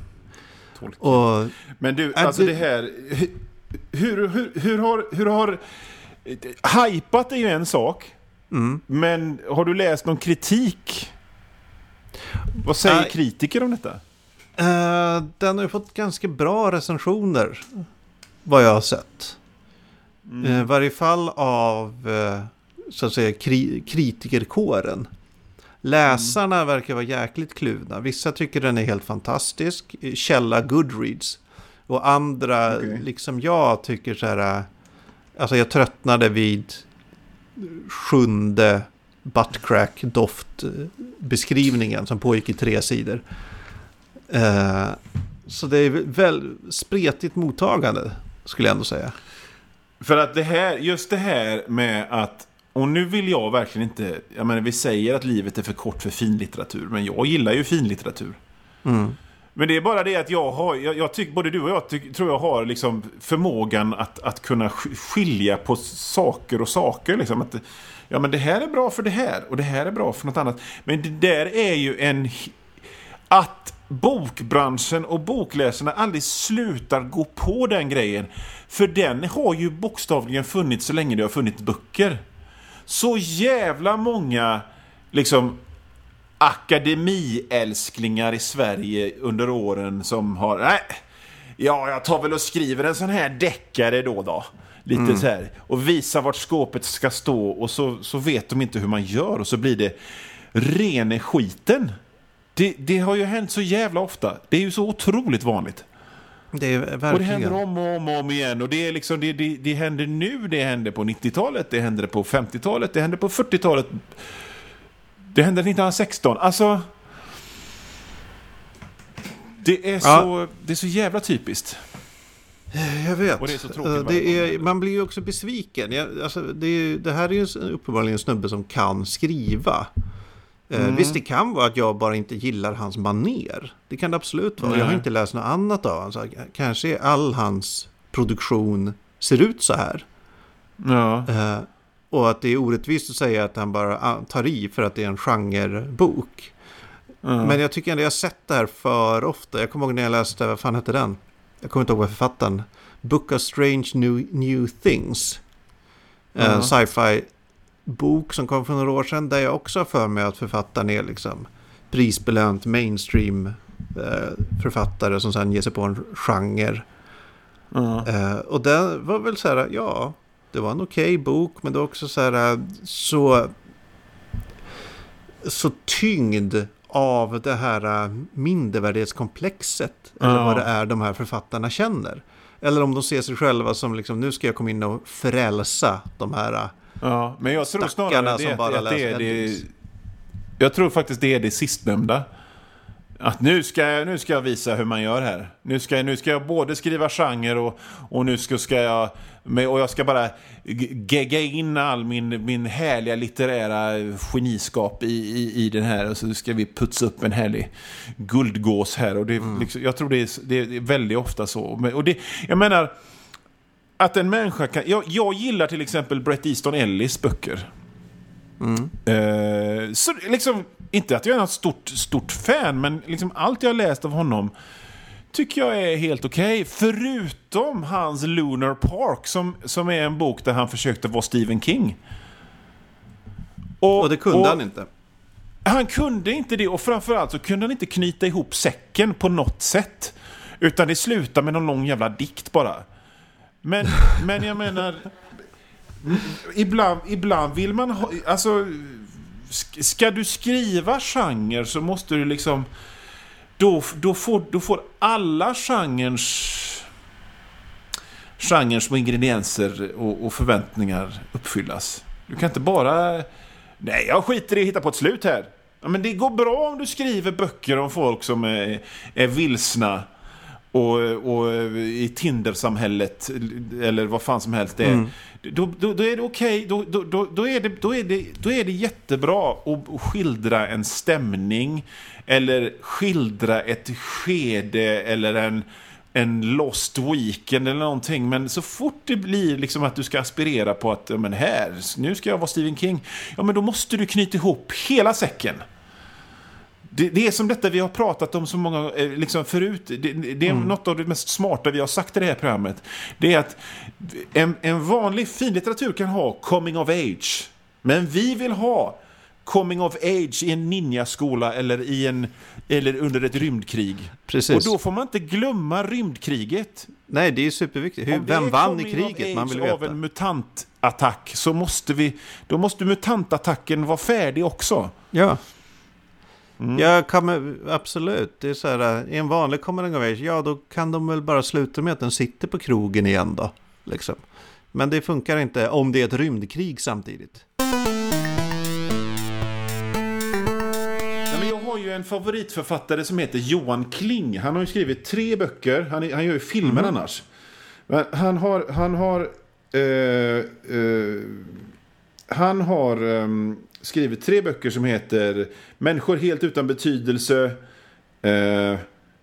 Tolkien. Och Men du, Är alltså det- det här... Hur, hur, hur har... Hur har hypat är ju en sak. mm, Men har du läst någon kritik? Vad säger Nej. kritiker om detta? eh, den har ju fått ganska bra recensioner. Vad jag har sett. Eh, I varje fall av eh, så att säga kri- kritikerkåren. Läsarna verkar vara jäkligt kluvna. Vissa tycker den är helt fantastisk. eh, Källa Goodreads. Och andra, Okej. liksom jag, tycker så här... eh, Alltså jag tröttnade vid sjunde buttcrack doft eh, beskrivningen som pågick i tre sidor. Eh, så det är väl spretigt mottagande skulle jag ändå säga. För att det här, just det här med att... Och nu vill jag verkligen inte... Jag menar, vi säger att livet är för kort för finlitteratur. Men jag gillar ju finlitteratur. Mm. Men det är bara det att jag har, jag, jag tycker, både du och jag tyck, tror jag har liksom förmågan att, att kunna sk- skilja på saker och saker. Liksom. Att, ja men det här är bra för det här och det här är bra för något annat. Men det där är ju en... Att bokbranschen och bokläsarna aldrig slutar gå på den grejen. För den har ju bokstavligen funnits så länge det har funnits böcker. Så jävla många liksom akademiälsklingar i Sverige under åren som har... Nej, ja, jag tar väl och skriver en sån här deckare då då. Lite så här. Och visar vart skåpet ska stå och så, så vet de inte hur man gör och så blir det rene skiten. Det, det har ju hänt så jävla ofta. Det är ju så otroligt vanligt. Det är Och det verkligen. händer om och om och om igen. Och det, är liksom, det, det, det händer nu, det händer på 90-talet, det händer på 50-talet, det händer på 40-talet. Det hände 1916. Alltså... Det är, Ja. så, det är så jävla typiskt. Jag vet. Och det är så tråkigt Eh, är, man blir ju också besviken. Jag, alltså, det, är, det här är ju en- uppenbarligen en snubbe som kan skriva. Eh, Mm. Visst, det kan vara att jag bara inte gillar hans maner. Det kan det absolut vara. Jag har Nej. inte läst något annat av honom. Kanske all hans produktion ser ut så här. Ja. Eh, och att det är orättvist att säga att han bara ah, tar i för att det är en genrebok. ja. Men jag tycker ändå jag har sett det här för ofta. Jag kommer ihåg när jag läste, vad fan hette den? Jag kommer inte ihåg vad författaren. Book of Strange New, New Things. En Ja. sci-fi bok som kom för några år sedan. Där jag också har för mig att författaren är liksom prisbelönt mainstream eh, författare som sen ger sig på en genre. Eh, och det var väl så här, ja, det var en okej bok, men det var också så här, eh, så, så tyngd av det här mindervärdighetskomplexet. Eller Ja. vad det är de här författarna känner. Eller om de ser sig själva som liksom, nu ska jag komma in och frälsa de här. Ja, men jag tror snarare det, som bara att det det... Jag tror faktiskt det är det sistnämnda. Att nu ska, jag, nu ska jag visa hur man gör här. Nu ska, nu ska jag både skriva genre och, och nu ska, ska jag... Och jag ska bara gegga in all min, min härliga litterära geniskap i, i, i den här. Och så ska vi putsa upp en härlig guldgås här. Och det, liksom, jag tror det är, det är väldigt ofta så. Och det, jag menar... Att en människa kan... Jag, jag gillar till exempel Bret Easton Ellis böcker. Eh, så liksom, inte att jag är något stort, stort fan, men liksom allt jag har läst av honom tycker jag är helt okej. Förutom hans Lunar Park, som, som är en bok där han försökte vara Stephen King. Och det kunde och han inte. Han kunde inte det, och framförallt så kunde han inte knyta ihop säcken på något sätt. Utan det slutade med någon lång jävla dikt bara. Men, men jag menar... Ibland, ibland vill man ha... Alltså... Ska du skriva genre så måste du liksom... Då, då, får, då får alla genrens... Genrens små ingredienser och, och förväntningar uppfyllas. Du kan inte bara... Nej, jag skiter i att hitta på ett slut här. Ja, men det går bra om du skriver böcker om folk som är, är vilsna och, och i Tinder-samhället eller vad fan som helst det är. Mm. Då, då, då är det okej, då, då, då, då, är det, då, är det, då är det jättebra att skildra en stämning eller skildra ett skede eller en, en lost weekend eller någonting. Men så fort det blir liksom att du ska aspirera på att men här, nu ska jag vara Stephen King. Ja, men då måste du knyta ihop hela säcken. Det, det är som detta vi har pratat om så många eh, liksom förut. Det, det är Mm. något av det mest smarta vi har sagt i det här programmet. Det är att en, en vanlig finlitteratur kan ha coming of age. Men vi vill ha coming of age i en ninjaskola eller, i en, eller under ett rymdkrig. Precis. Och då får man inte glömma rymdkriget. Nej, det är superviktigt. Hur, vem vann i kriget? Man vill av veta. en mutantattack så måste vi, då måste mutantattacken vara färdig också. Ja. Mm. Jag kommer, absolut. Det är så här, i en vanlig coming of age, ja då kan de väl bara sluta med att den sitter på krogen igen då. Liksom. Men det funkar inte om det är ett rymdkrig samtidigt. Ja, har ju en favoritförfattare som heter Johan Kling. Han har ju skrivit tre böcker. Han, är, han gör ju filmer annars. Men han har... Han har, eh, eh, han har ehm, skrivit tre böcker som heter Människor helt utan betydelse, eh,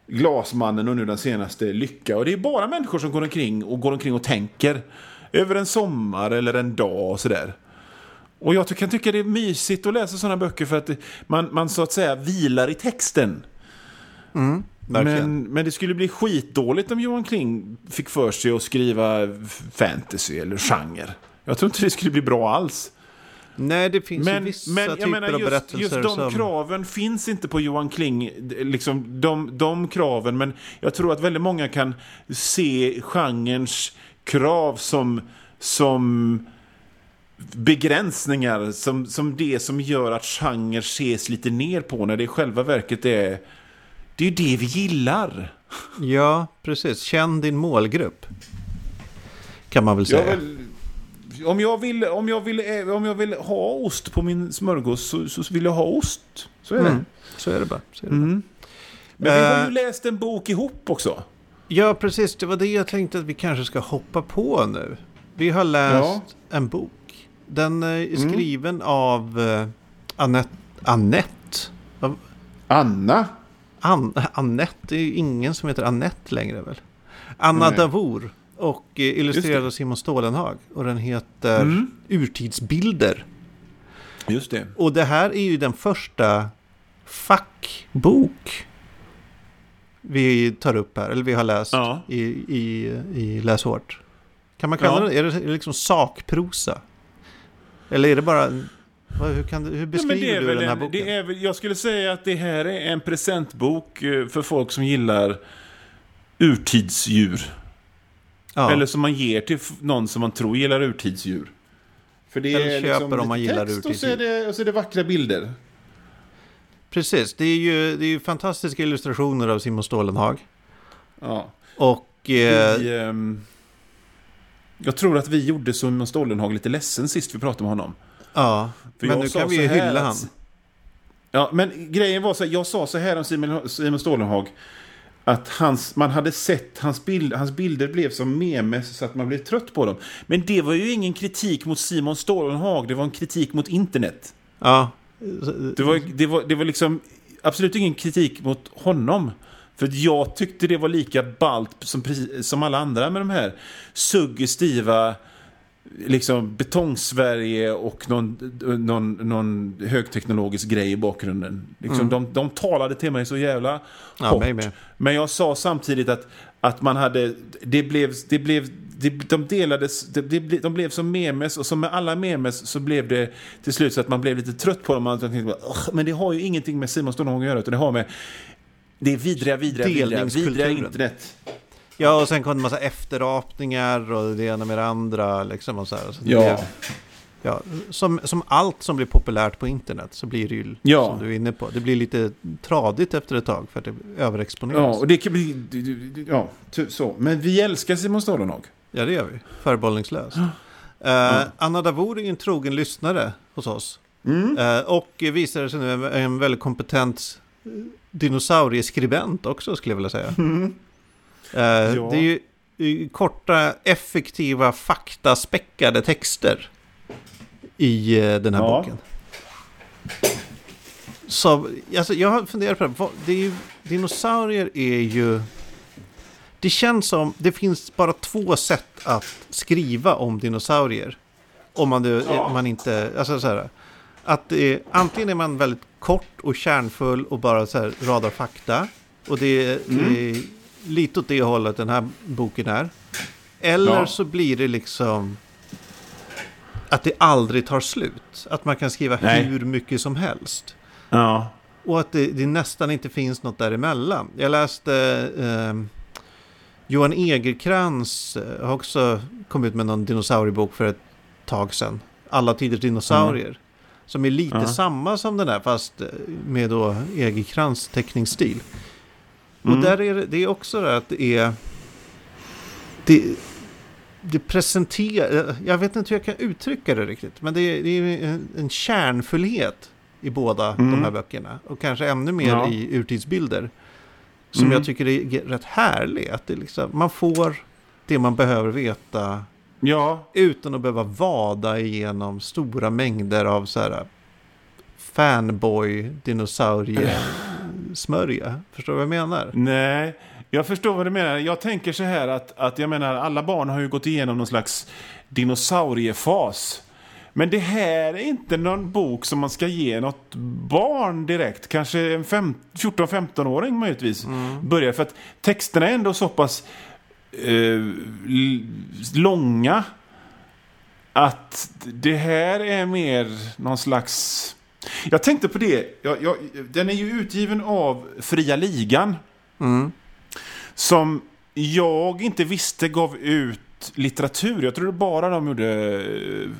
Glasmannen och nu den senaste Lycka. Och det är bara människor som går omkring och går omkring och tänker över en sommar eller en dag och sådär. Och jag kan tycka det är mysigt att läsa sådana böcker för att man, man så att säga vilar i texten. Verkligen. Men, men det skulle bli skitdåligt om Johan Kling fick för sig att skriva fantasy eller genre. Jag tror inte det skulle bli bra alls. Nej, det finns ju Men, vissa men jag typer menar av just, berättelser just de som... kraven finns inte på Johan Kling. Liksom de, de kraven, men jag tror att väldigt många kan se genrens krav som, som begränsningar, som, som det som gör att genre ses lite ner på när det i själva verket är det är ju det vi gillar. Ja, precis. Känn din målgrupp. Kan man väl Jag säga. vill, om, jag vill, om, jag vill, eh, om jag vill ha ost på min smörgås så, så vill jag ha ost. Så är det. Mm. Så är det bara. Är det bara. Mm. Men vi har ju Eh. läst en bok ihop också. Ja, precis. Det var det jag tänkte att vi kanske ska hoppa på nu. Vi har läst Ja. en bok. Den eh, är Mm. skriven av eh, Annette. Annette? Av- Anna. An, Annette, det är ju ingen som heter Annette längre väl? Anna Nej. Davour. Och eh, illustrerad av Simon Stålenhag. Och den heter Mm. Urtidsbilder. Just det. Och det här är ju den första fackbok vi tar upp här, eller vi har läst Ja. i, i, i Läs hårt. Kan man kalla Ja. det, är det liksom sakprosa? Eller är det bara, hur, kan, hur Ja, beskriver är du den här en, boken? det är, väl- jag skulle säga att det här är en presentbok eh, för folk som gillar urtidsdjur. Ja. Eller som man ger till någon som man tror gillar urtidsdjur. För det Eller är köper liksom om man gillar text och så, är det, och så är det vackra bilder. Precis, det är, ju, det är ju fantastiska illustrationer av Simon Stålenhag. Ja. Och eh, Vi, ehm, jag tror att vi gjorde Simon Stålenhag lite ledsen sist vi pratade med honom. ja, För men nu kan vi ju hylla att- han. Ja, men grejen var så här, jag sa så här om Simon, Simon Stålenhag. Att hans, man hade sett hans, bild, hans bilder blev som memes så att man blev trött på dem. Men det var ju ingen kritik mot Simon Stålenhag, det var en kritik mot internet. Ja, Det var, det var, det var liksom absolut ingen kritik mot honom. För jag tyckte det var lika ballt som, som alla andra med de här suggestiva liksom betong-Sverige och någon, någon, någon högteknologisk grej i bakgrunden. Liksom, de, de talade till mig så jävla Mm. Ja, hårt. mig. Men jag sa samtidigt att, att man hade, det blev, det blev, det, de delades, det, de blev som memes och som med alla memes så blev det till slut så att man blev lite trött på dem. Man tänkte, men det har ju ingenting med Simon Stålenhag att göra utan det har med det är vidriga, vidriga, vidriga, vidriga internet. Ja, och sen kom det en massa efterapningar och det ena med det andra. Liksom och så här. Så det Ja. blev- ja, som, som allt som blir populärt på internet så blir det ju, Ja. som du är inne på, det blir lite tradigt efter ett tag för att det Ja, överexponeras. och det kan bli, ja, så. Men vi älskar Simon Stålenhag. Ja, det gör vi. Förbollningslöst. Eh, Anna Davour är en trogen lyssnare hos oss. Mm. Eh, och visar sig nu en, en väldigt kompetent eh, dinosaurieskribent också skulle jag vilja säga. Mm. Eh, Ja. Det är ju eh, korta, effektiva, faktaspäckade texter i eh, den här Ja. boken. Så, alltså, jag har funderat på det. Vad- det är ju, dinosaurier är ju... Det känns som det finns bara två sätt att skriva om dinosaurier. Om man, nu- Ja. man inte... Alltså så här, att är, antingen är man väldigt kort och kärnfull och bara så här radar fakta. Och det är, det är lite åt det hållet den här boken är. Eller Ja. så blir det liksom att det aldrig tar slut. Att man kan skriva Nej. hur mycket som helst. Ja. Och att det, det nästan inte finns något däremellan. Jag läste eh, Johan Egerkrans eh, har också kommit ut med någon dinosauriebok för ett tag sedan. Alla tiders dinosaurier. Som är lite Ja. samma som den här fast eh, med då Egerkrans teckningsstil. Mm. Och där är det, det är också det att det är... Det, det presenterar... Jag vet inte hur jag kan uttrycka det riktigt. Men det är, det är en, en kärnfullhet i båda Mm. de här böckerna. Och kanske ännu mer Ja. i urtidsbilder. Som Mm. jag tycker är rätt härlig. Att det liksom, man får det man behöver veta Ja. utan att behöva vada igenom stora mängder av så här fanboy dinosaurie smörja. Förstår du vad jag menar? Nej, jag förstår vad du menar. Jag tänker så här att, att jag menar alla barn har ju gått igenom någon slags dinosauriefas. Men det här är inte någon bok som man ska ge något barn direkt. Kanske en fem- 14-15-åring möjligtvis. Börjar för att texterna är ändå så pass eh, långa. Att det här är mer någon slags... Jag tänkte på det. Jag, jag, den är ju utgiven av Fria Ligan. Mm. Som jag inte visste gav ut litteratur. Jag trodde bara de gjorde eh,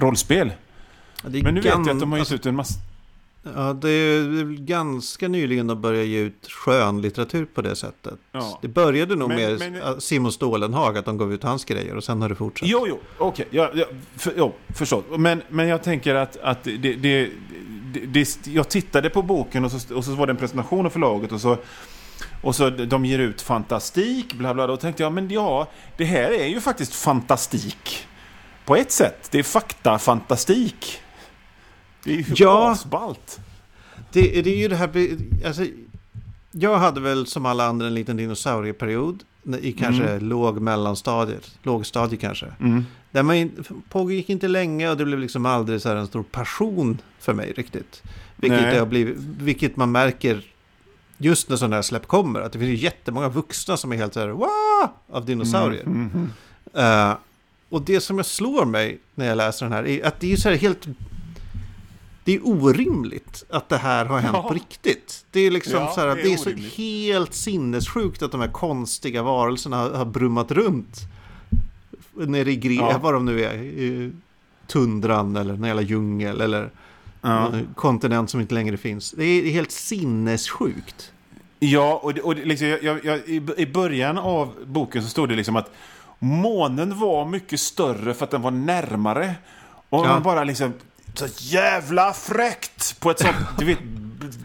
rollspel. Men nu vet jag att de har gett ut en massa... Ja, det är ganska nyligen de började ge ut skönlitteratur på det sättet. Ja. Det började nog Men- med men- Simon Stålenhag, att de gav ut hans grejer och sen har det fortsatt. Jo, jo, okej. Ja, ja, för, jo, förstått. Men, men jag tänker att, att det, det, det, det, jag tittade på boken och så, och så var det en presentation av förlaget och så, och så de ger ut fantastik, bla bla. Då tänkte jag, men ja, det här är ju faktiskt fantastik. På ett sätt. Det är faktafantastik. Det är ju Ja. asballt. Det, det är ju det här... Alltså, jag hade väl som alla andra en liten dinosaurieperiod i kanske låg mellanstadiet, lågstadiet kanske. Mm. Där man pågick inte länge och det blev liksom aldrig så här en stor passion för mig riktigt. Vilket, Nej. det har blivit, vilket man märker just när sådana här släpp kommer. Att det finns ju jättemånga vuxna som är helt så här wow! av dinosaurier. Mm, mm, Eh, och det som jag slår mig när jag läser den här är att det är så här helt... Det är orimligt att det här har hänt Ja. på riktigt. Det är liksom Ja, så här, det det är är, så helt sinnessjukt att de här konstiga varelserna har, har brummat runt. Nere i gre, Ja. vad de nu är, i tundran eller en jävla djungel eller Ja. kontinent som inte längre finns. Det är helt sinnessjukt. Ja, och, det, och liksom, jag, jag, i början av boken så stod det liksom att månen var mycket större för att den var närmare. Och Ja. man bara liksom, så jävla fräckt! På ett sånt, du vet,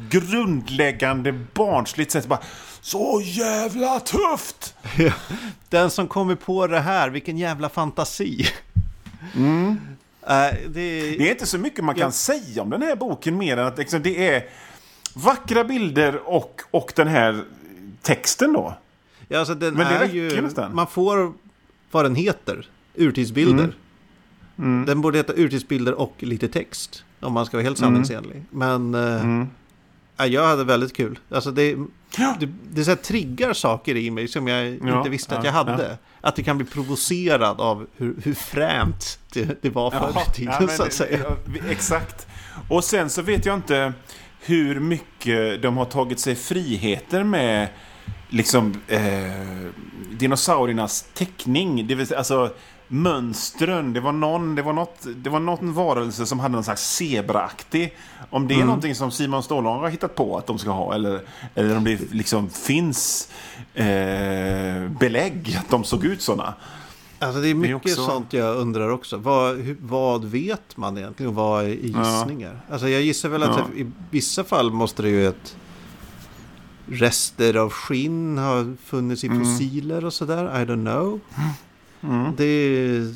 grundläggande barnsligt sätt. Bara, så jävla tufft! Den som kommer på det här, vilken jävla fantasi. Mm. Eh, det, Det är inte så mycket man kan Ja. säga om den här boken mer än att liksom, det är vackra bilder och, och den här texten då. Ja, alltså den Men det är räcker ju, nästan. Man får vad den heter. Urtidsbilder. Mm. Mm. Den borde heta urtidsbilder och lite text. Om man ska vara helt Mm. sanningsenlig. Men eh, Mm. ja, jag hade väldigt kul. Alltså det, Ja. det, det så triggar saker i mig som jag Ja, inte visste att ja, jag hade. Att det kan bli provocerad av hur, hur fränt det, det var förr i tiden så att säga. ja, exakt. Och sen så vet jag inte hur mycket de har tagit sig friheter med liksom eh, dinosauriernas teckning. Det vill säga, alltså mönstren. Det var någon, det var något, det var någon varelse som hade någon slags zebraaktig. Om det är någonting som Simon Stålhag har hittat på att de ska ha eller, eller om det liksom finns eh, belägg att de såg ut sådana. Alltså det är mycket också- sånt jag undrar också. Vad, hur, vad vet man egentligen och vad är gissningar? Alltså jag gissar väl att Ja. det, i vissa fall måste det ju ett rester av skinn ha funnits i Mm. fossiler och sådär. I don't know. Mm. Det är,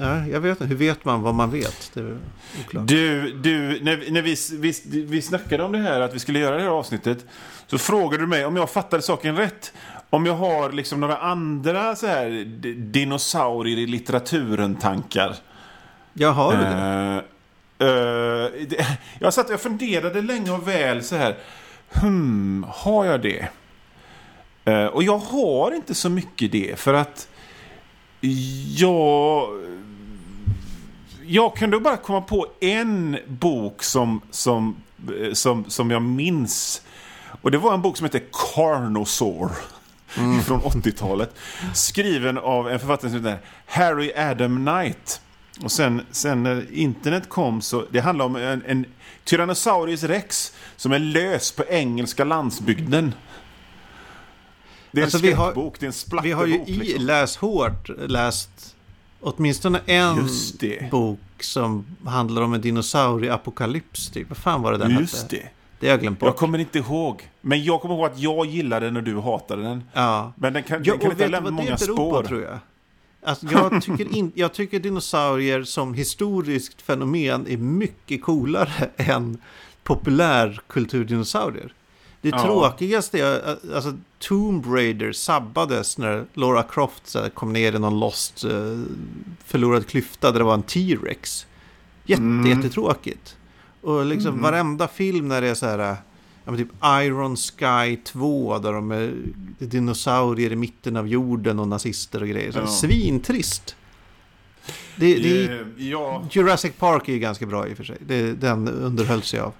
ja, jag vet inte. Hur vet man vad man vet? Det är oklart. Du, du när, när vi, vi, vi snackade om det här att vi skulle göra det här avsnittet så frågade du mig om jag fattade saken rätt. Om jag har liksom några andra så här dinosaurier i litteraturen-tankar. Jag har du det? Eh, det- jag satt och funderade länge och väl så här. Hmm, har jag det? Eh, och jag har inte så mycket det för att jag... Jag kunde bara komma på en bok som, som, eh, som, som jag minns. Och det var en bok som heter Carnosaur. Från 80-talet. Skriven av en författare som heter Harry Adam Knight. Och sen, sen när internet kom så, det handlar om en, en Tyrannosaurus rex som är lös på engelska landsbygden. Det är Alltså, en vi har- skräckbok, det är en Vi splatterbok. har ju i liksom. Läs hårt läst åtminstone en bok som handlar om en dinosaurieapokalyps. Typ. Vad fan var det den Just hette? det. Det har jag glömt Jag bort. kommer inte ihåg. Men jag kommer ihåg att jag gillade den och du hatade den. Ja. Men den kan, Ja, den kan inte lämna många spår. på tror jag? Alltså, jag, tycker in, jag tycker dinosaurier som historiskt fenomen är mycket coolare än populärkulturdinosaurier. Det Ja. tråkigaste är alltså Tomb Raider sabbades när Laura Croft kom ner i någon lost eh, förlorad klyfta där det var en T-Rex. Jätte, Mm. Jättetråkigt. Och liksom Mm. varenda film när det är så här, ja, men typ Iron Sky 2 där de är dinosaurier i mitten av jorden och nazister och grejer. Så Ja. Svintrist. Det, det, Eh, ja, Jurassic Park är ju ganska bra i och för sig. Det, den underhölls jag av.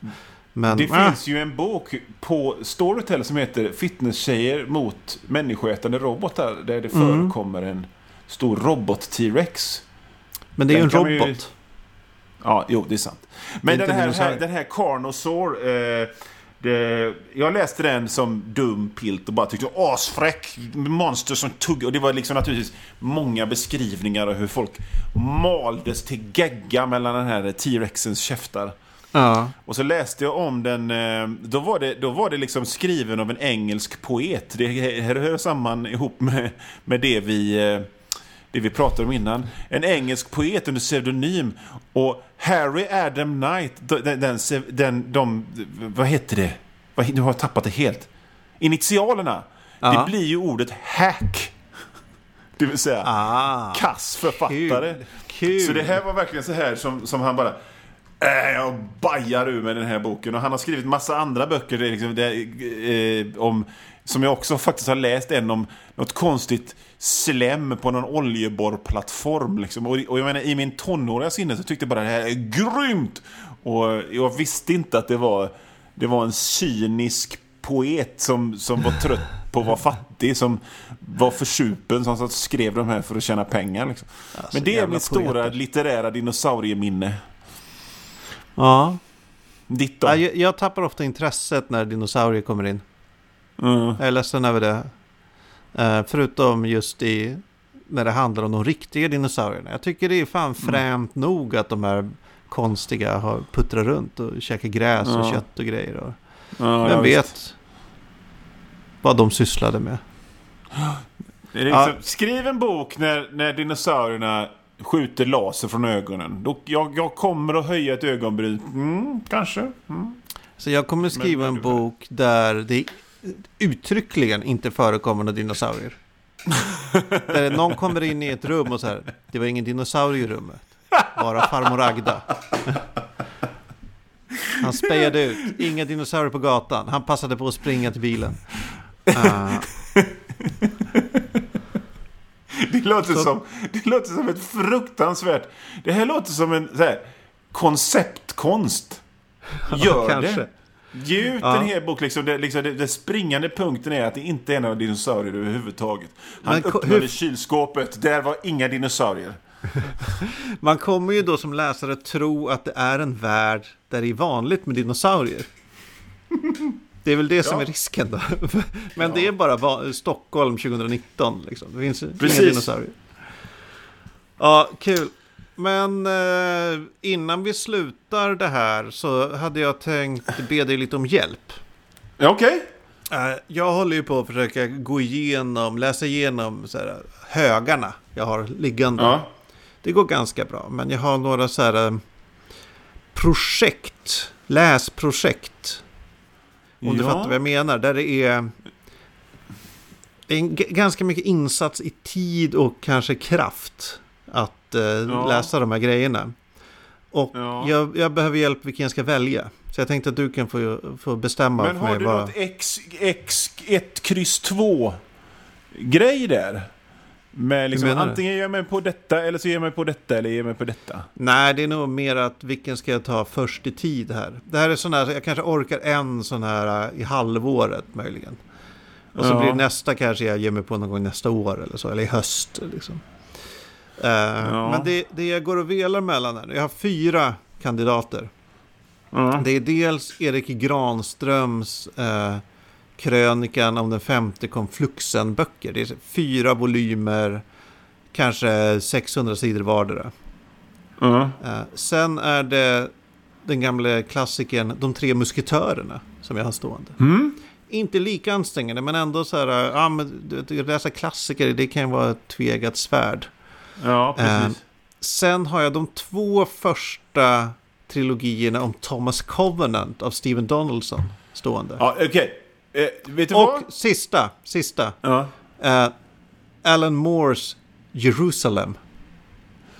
Men det ah, finns ju en bok på Storytel som heter Fitnesstjejer mot människoätande robotar. Där det Mm. förekommer en stor robot-T-rex. men det är ju en ju- robot. Ja, jo, det är sant. Men är den här, här, den här Carnosaur. Eh, det, jag läste den som dum pilt och bara tyckte asfräck. Monster som tugg. Och det var liksom naturligtvis många beskrivningar av hur folk maldes till gegga mellan den här T-rexens käftar. Ja. Och så läste jag om den, eh, då var det, då var det liksom skriven av en engelsk poet. Det här hör samman ihop med, med det vi eh, det vi pratade om innan. En engelsk poet under pseudonym. Och Harry Adam Knight, den, den, den de, vad heter det? Nu har jag tappat det helt. Initialerna, Ja. det blir ju ordet hack. Det vill säga Ah, kass författare. kul. kul. Så det här var verkligen så här som, som han bara... Äh, jag bajar ur med den här boken. Och han har skrivit massa andra böcker liksom, det, eh, om, som jag också faktiskt har läst. En om något konstigt slem på någon oljeborrplattform. Liksom. Och, och jag menar, i min tonåriga sinne så tyckte jag bara det här är grymt. Och jag visste inte att det var, det var en cynisk poet som, som var trött på att vara fattig. Som var försupen som skrev de här för att tjäna pengar. Liksom. Alltså, Men det är mitt stora litterära dinosaurieminne. Ja. Ditt då? Ja, jag, jag tappar ofta intresset när dinosaurier kommer in. Mm. Jag är ledsen över det. Eh, förutom just i när det handlar om de riktiga dinosaurierna. Jag tycker det är fan främt nog att de här konstiga har puttrat runt och käkat gräs och Ja. kött och grejer. Och Ja, vem vet visst. vad de sysslade med. Liksom, Ja. Skriv en bok när, när dinosaurierna skjuter laser från ögonen. Då, jag, jag kommer att höja ett ögonbryn. Mm, kanske. Mm. Så jag kommer skriva Men- en bok där det uttryckligen inte förekommer några dinosaurier. där någon kommer in i ett rum och så här, det var ingen dinosaurie i rummet. Bara farmor Agda. Han spejade ut, inga dinosaurier på gatan. Han passade på att springa till bilen. Ah, Det, låter Så- som, det låter som ett fruktansvärt... Det här låter som en så här, konceptkonst. Gör kanske. det. Ge ut Ja. en hel bok. Liksom, det, liksom, det, det springande punkten är att det inte är några dinosaurier överhuvudtaget. Han Men öppnade hur- kylskåpet. Där var inga dinosaurier. Man kommer ju då som läsare tro att det är en värld där det är vanligt med dinosaurier. Det är väl det som Ja. är risken då. Men det är bara Stockholm 2019 liksom. Det finns inga Precis. dinosaurier. Ja, kul. Men eh, innan vi slutar det här så hade jag tänkt be dig lite om hjälp. Ja, Okej. Eh, jag håller ju på att försöka gå igenom, läsa igenom så här, högarna jag har liggande. Ja. Det går ganska bra, men jag har några så här eh, projekt, läsprojekt. Om du Ja. fattar vad jag menar. Där det är en, g- ganska mycket insats i tid och kanske kraft att eh, Ja. läsa de här grejerna. Och Ja. jag, jag behöver hjälp vilken jag ska välja. Så jag tänkte att du kan få, få bestämma Men har du vad... något X, X, 1, kryss 2 grej där? Med liksom, antingen ger jag mig på detta eller så ger jag mig på detta eller ger jag mig på detta. Nej, det är nog mer att vilken ska jag ta först i tid här. Det här är sån här, jag kanske orkar en sån här eh, i halvåret möjligen. Och så Ja. blir nästa kanske jag ger mig på någon gång nästa år eller så, eller i höst liksom. Eh, Men det, det jag går och velar mellan här, jag har fyra kandidater. Ja. Det är dels Erik Granströms eh, krönikan om den femte konfluxen-böcker. Det är fyra volymer, kanske 600 sidor vardera. Eh, sen är det den gamla klassikern De tre musketörerna som jag har stående. Mm. Inte lika ansträngande men ändå så här, ja men läsa klassiker det kan ju vara ett tvegat svärd. ja, precis. Eh, Sen har jag de två första trilogierna om Thomas Covenant av Stephen Donaldson stående. ja, okej. Eh, Och vad? sista, sista. Ja. eh, Alan Moores Jerusalem.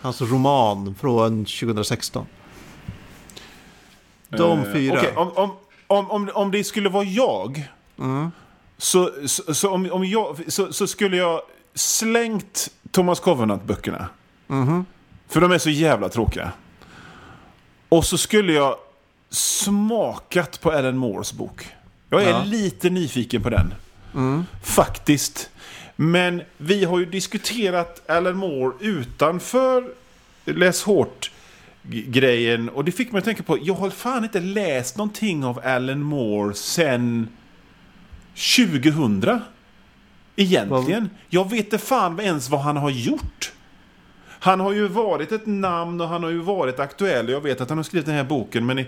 Hans roman från 2016. De Eh, fyra. okej, om, om, om, om, om det skulle vara jag, Mm. så, så, så, om, om jag så, så skulle jag slängt Thomas Covenant-böckerna. Mhm. För de är så jävla tråkiga. Och så skulle jag smakat på Alan Moores bok. Jag är Ja. lite nyfiken på den. Mm. Faktiskt. Men vi har ju diskuterat Alan Moore utanför Läs hårt grejen och det fick mig att tänka på jag har fan inte läst någonting av Alan Moore sen 2000. Egentligen. Jag vet inte fan ens vad han har gjort. Han har ju varit ett namn och han har ju varit aktuell. Jag vet att han har skrivit den här boken men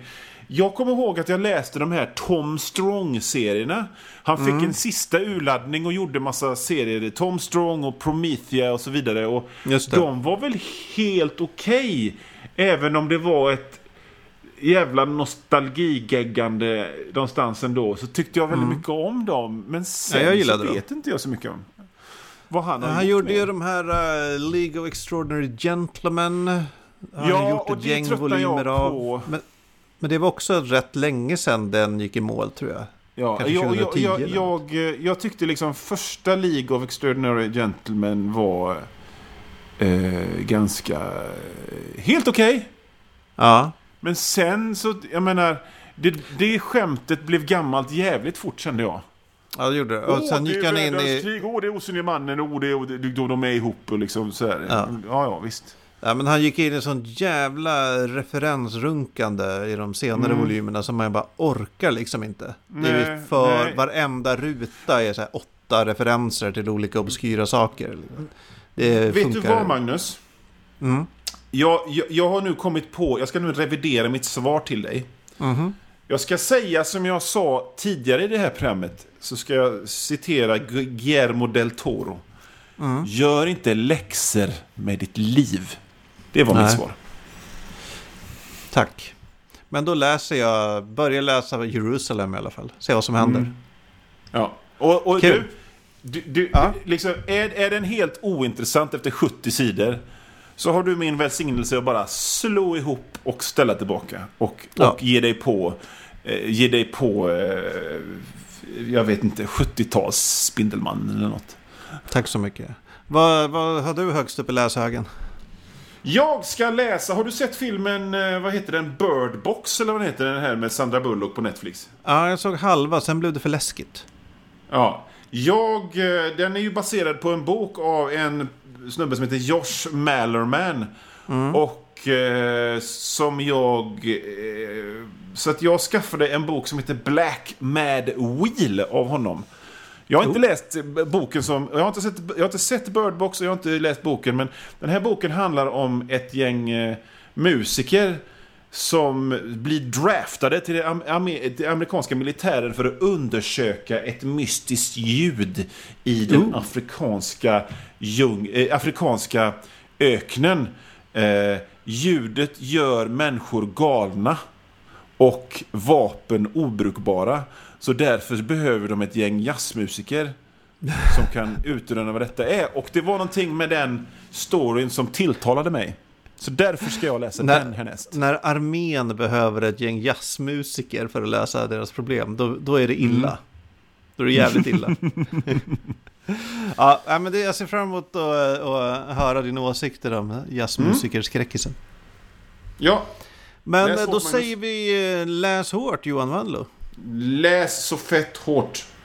jag kommer ihåg att jag läste de här Tom Strong-serierna. Han fick Mm. en sista urladdning och gjorde massa serier. Tom Strong och Promethea och så vidare. Och de var väl helt okej. även om det var ett jävla nostalgigeggande någonstans ändå. Så tyckte jag väldigt mycket om dem. Men sen Mm. Ja, jag så gillade dem. vet inte jag så mycket om vad han har Han gjorde med. ju de här eh, League of Extraordinary Gentlemen. Han har Ja, gjort och ett det gäng volymer jag av. på. Men, men det var också rätt länge sedan den gick i mål tror jag. Ja, Kanske jag, jag, 2010 jag, eller jag, eh, jag tyckte liksom första League of Extraordinary Gentlemen var eh, ganska... eh, helt okej. Ja, Men sen så, jag menar, det, det skämtet blev gammalt jävligt fort kände jag. ja det gjorde det. Och sen det gick han in i... krig, åh det är osynliga mannen, åh det är, då de är ihop och liksom så här. Ja. Ja, ja, visst. Ja, men han gick in i sånt jävla referensrunkande i de senare Mm. volymerna som man bara orkar liksom inte. det är Nej, för nej. varenda ruta är så här åtta referenser till olika obskyra saker. Det Vet du funkar. vad Magnus? Mm. Jag, jag, jag har nu kommit på, jag ska nu revidera mitt svar till dig. Mhm. Jag ska säga som jag sa tidigare i det här programmet. Så ska jag citera Gu- Guillermo del Toro. Mm. Gör inte läxor med ditt liv. Det var mitt Nej. svar. Tack. Men då läser jag, börjar läsa Jerusalem i alla fall. Se vad som händer. Mm. Ja. Och, och Kul. du, du, du Ja. liksom, är, är den helt ointressant efter 70 sidor så har du min välsignelse att bara slå ihop och ställa tillbaka. Och, Ja. och ge dig på, eh, ge dig på eh, jag vet inte, 70-tals Spindelmannen eller något. Tack så mycket. Vad, vad har du högst upp i läshögen? Jag ska läsa, har du sett filmen, eh, vad heter den, Bird Box eller vad heter den här med Sandra Bullock på Netflix? Ja, jag såg halva, sen blev det för läskigt. Ja. Jag, eh, den är ju baserad på en bok av en snubbe som heter Josh Mallerman. Och eh, som jag... Eh, så att jag skaffade en bok som heter Black Mad Wheel av honom. Jag har inte läst boken som... Jag har inte, sett, jag har inte sett Bird Box och jag har inte läst boken. Men den här boken handlar om ett gäng eh, musiker som blir draftade till den amerikanska militären för att undersöka ett mystiskt ljud i den oh. afrikanska, jung, äh, afrikanska öknen. Eh, ljudet gör människor galna och vapen obrukbara. Så därför behöver de ett gäng jazzmusiker som kan utröna vad detta är. Och det var någonting med den storyn som tilltalade mig. Så därför ska jag läsa när, den härnäst. När armén behöver ett gäng jazzmusiker för att lösa deras problem, då, då är det illa. Mm. Då är det jävligt illa. ja, men det, jag ser fram emot att, att höra dina åsikter om jazzmusikerskräckisen. Mm. Ja. Men läs då säger vi eh, läs hårt Johan Wandlo. Läs så fett hårt.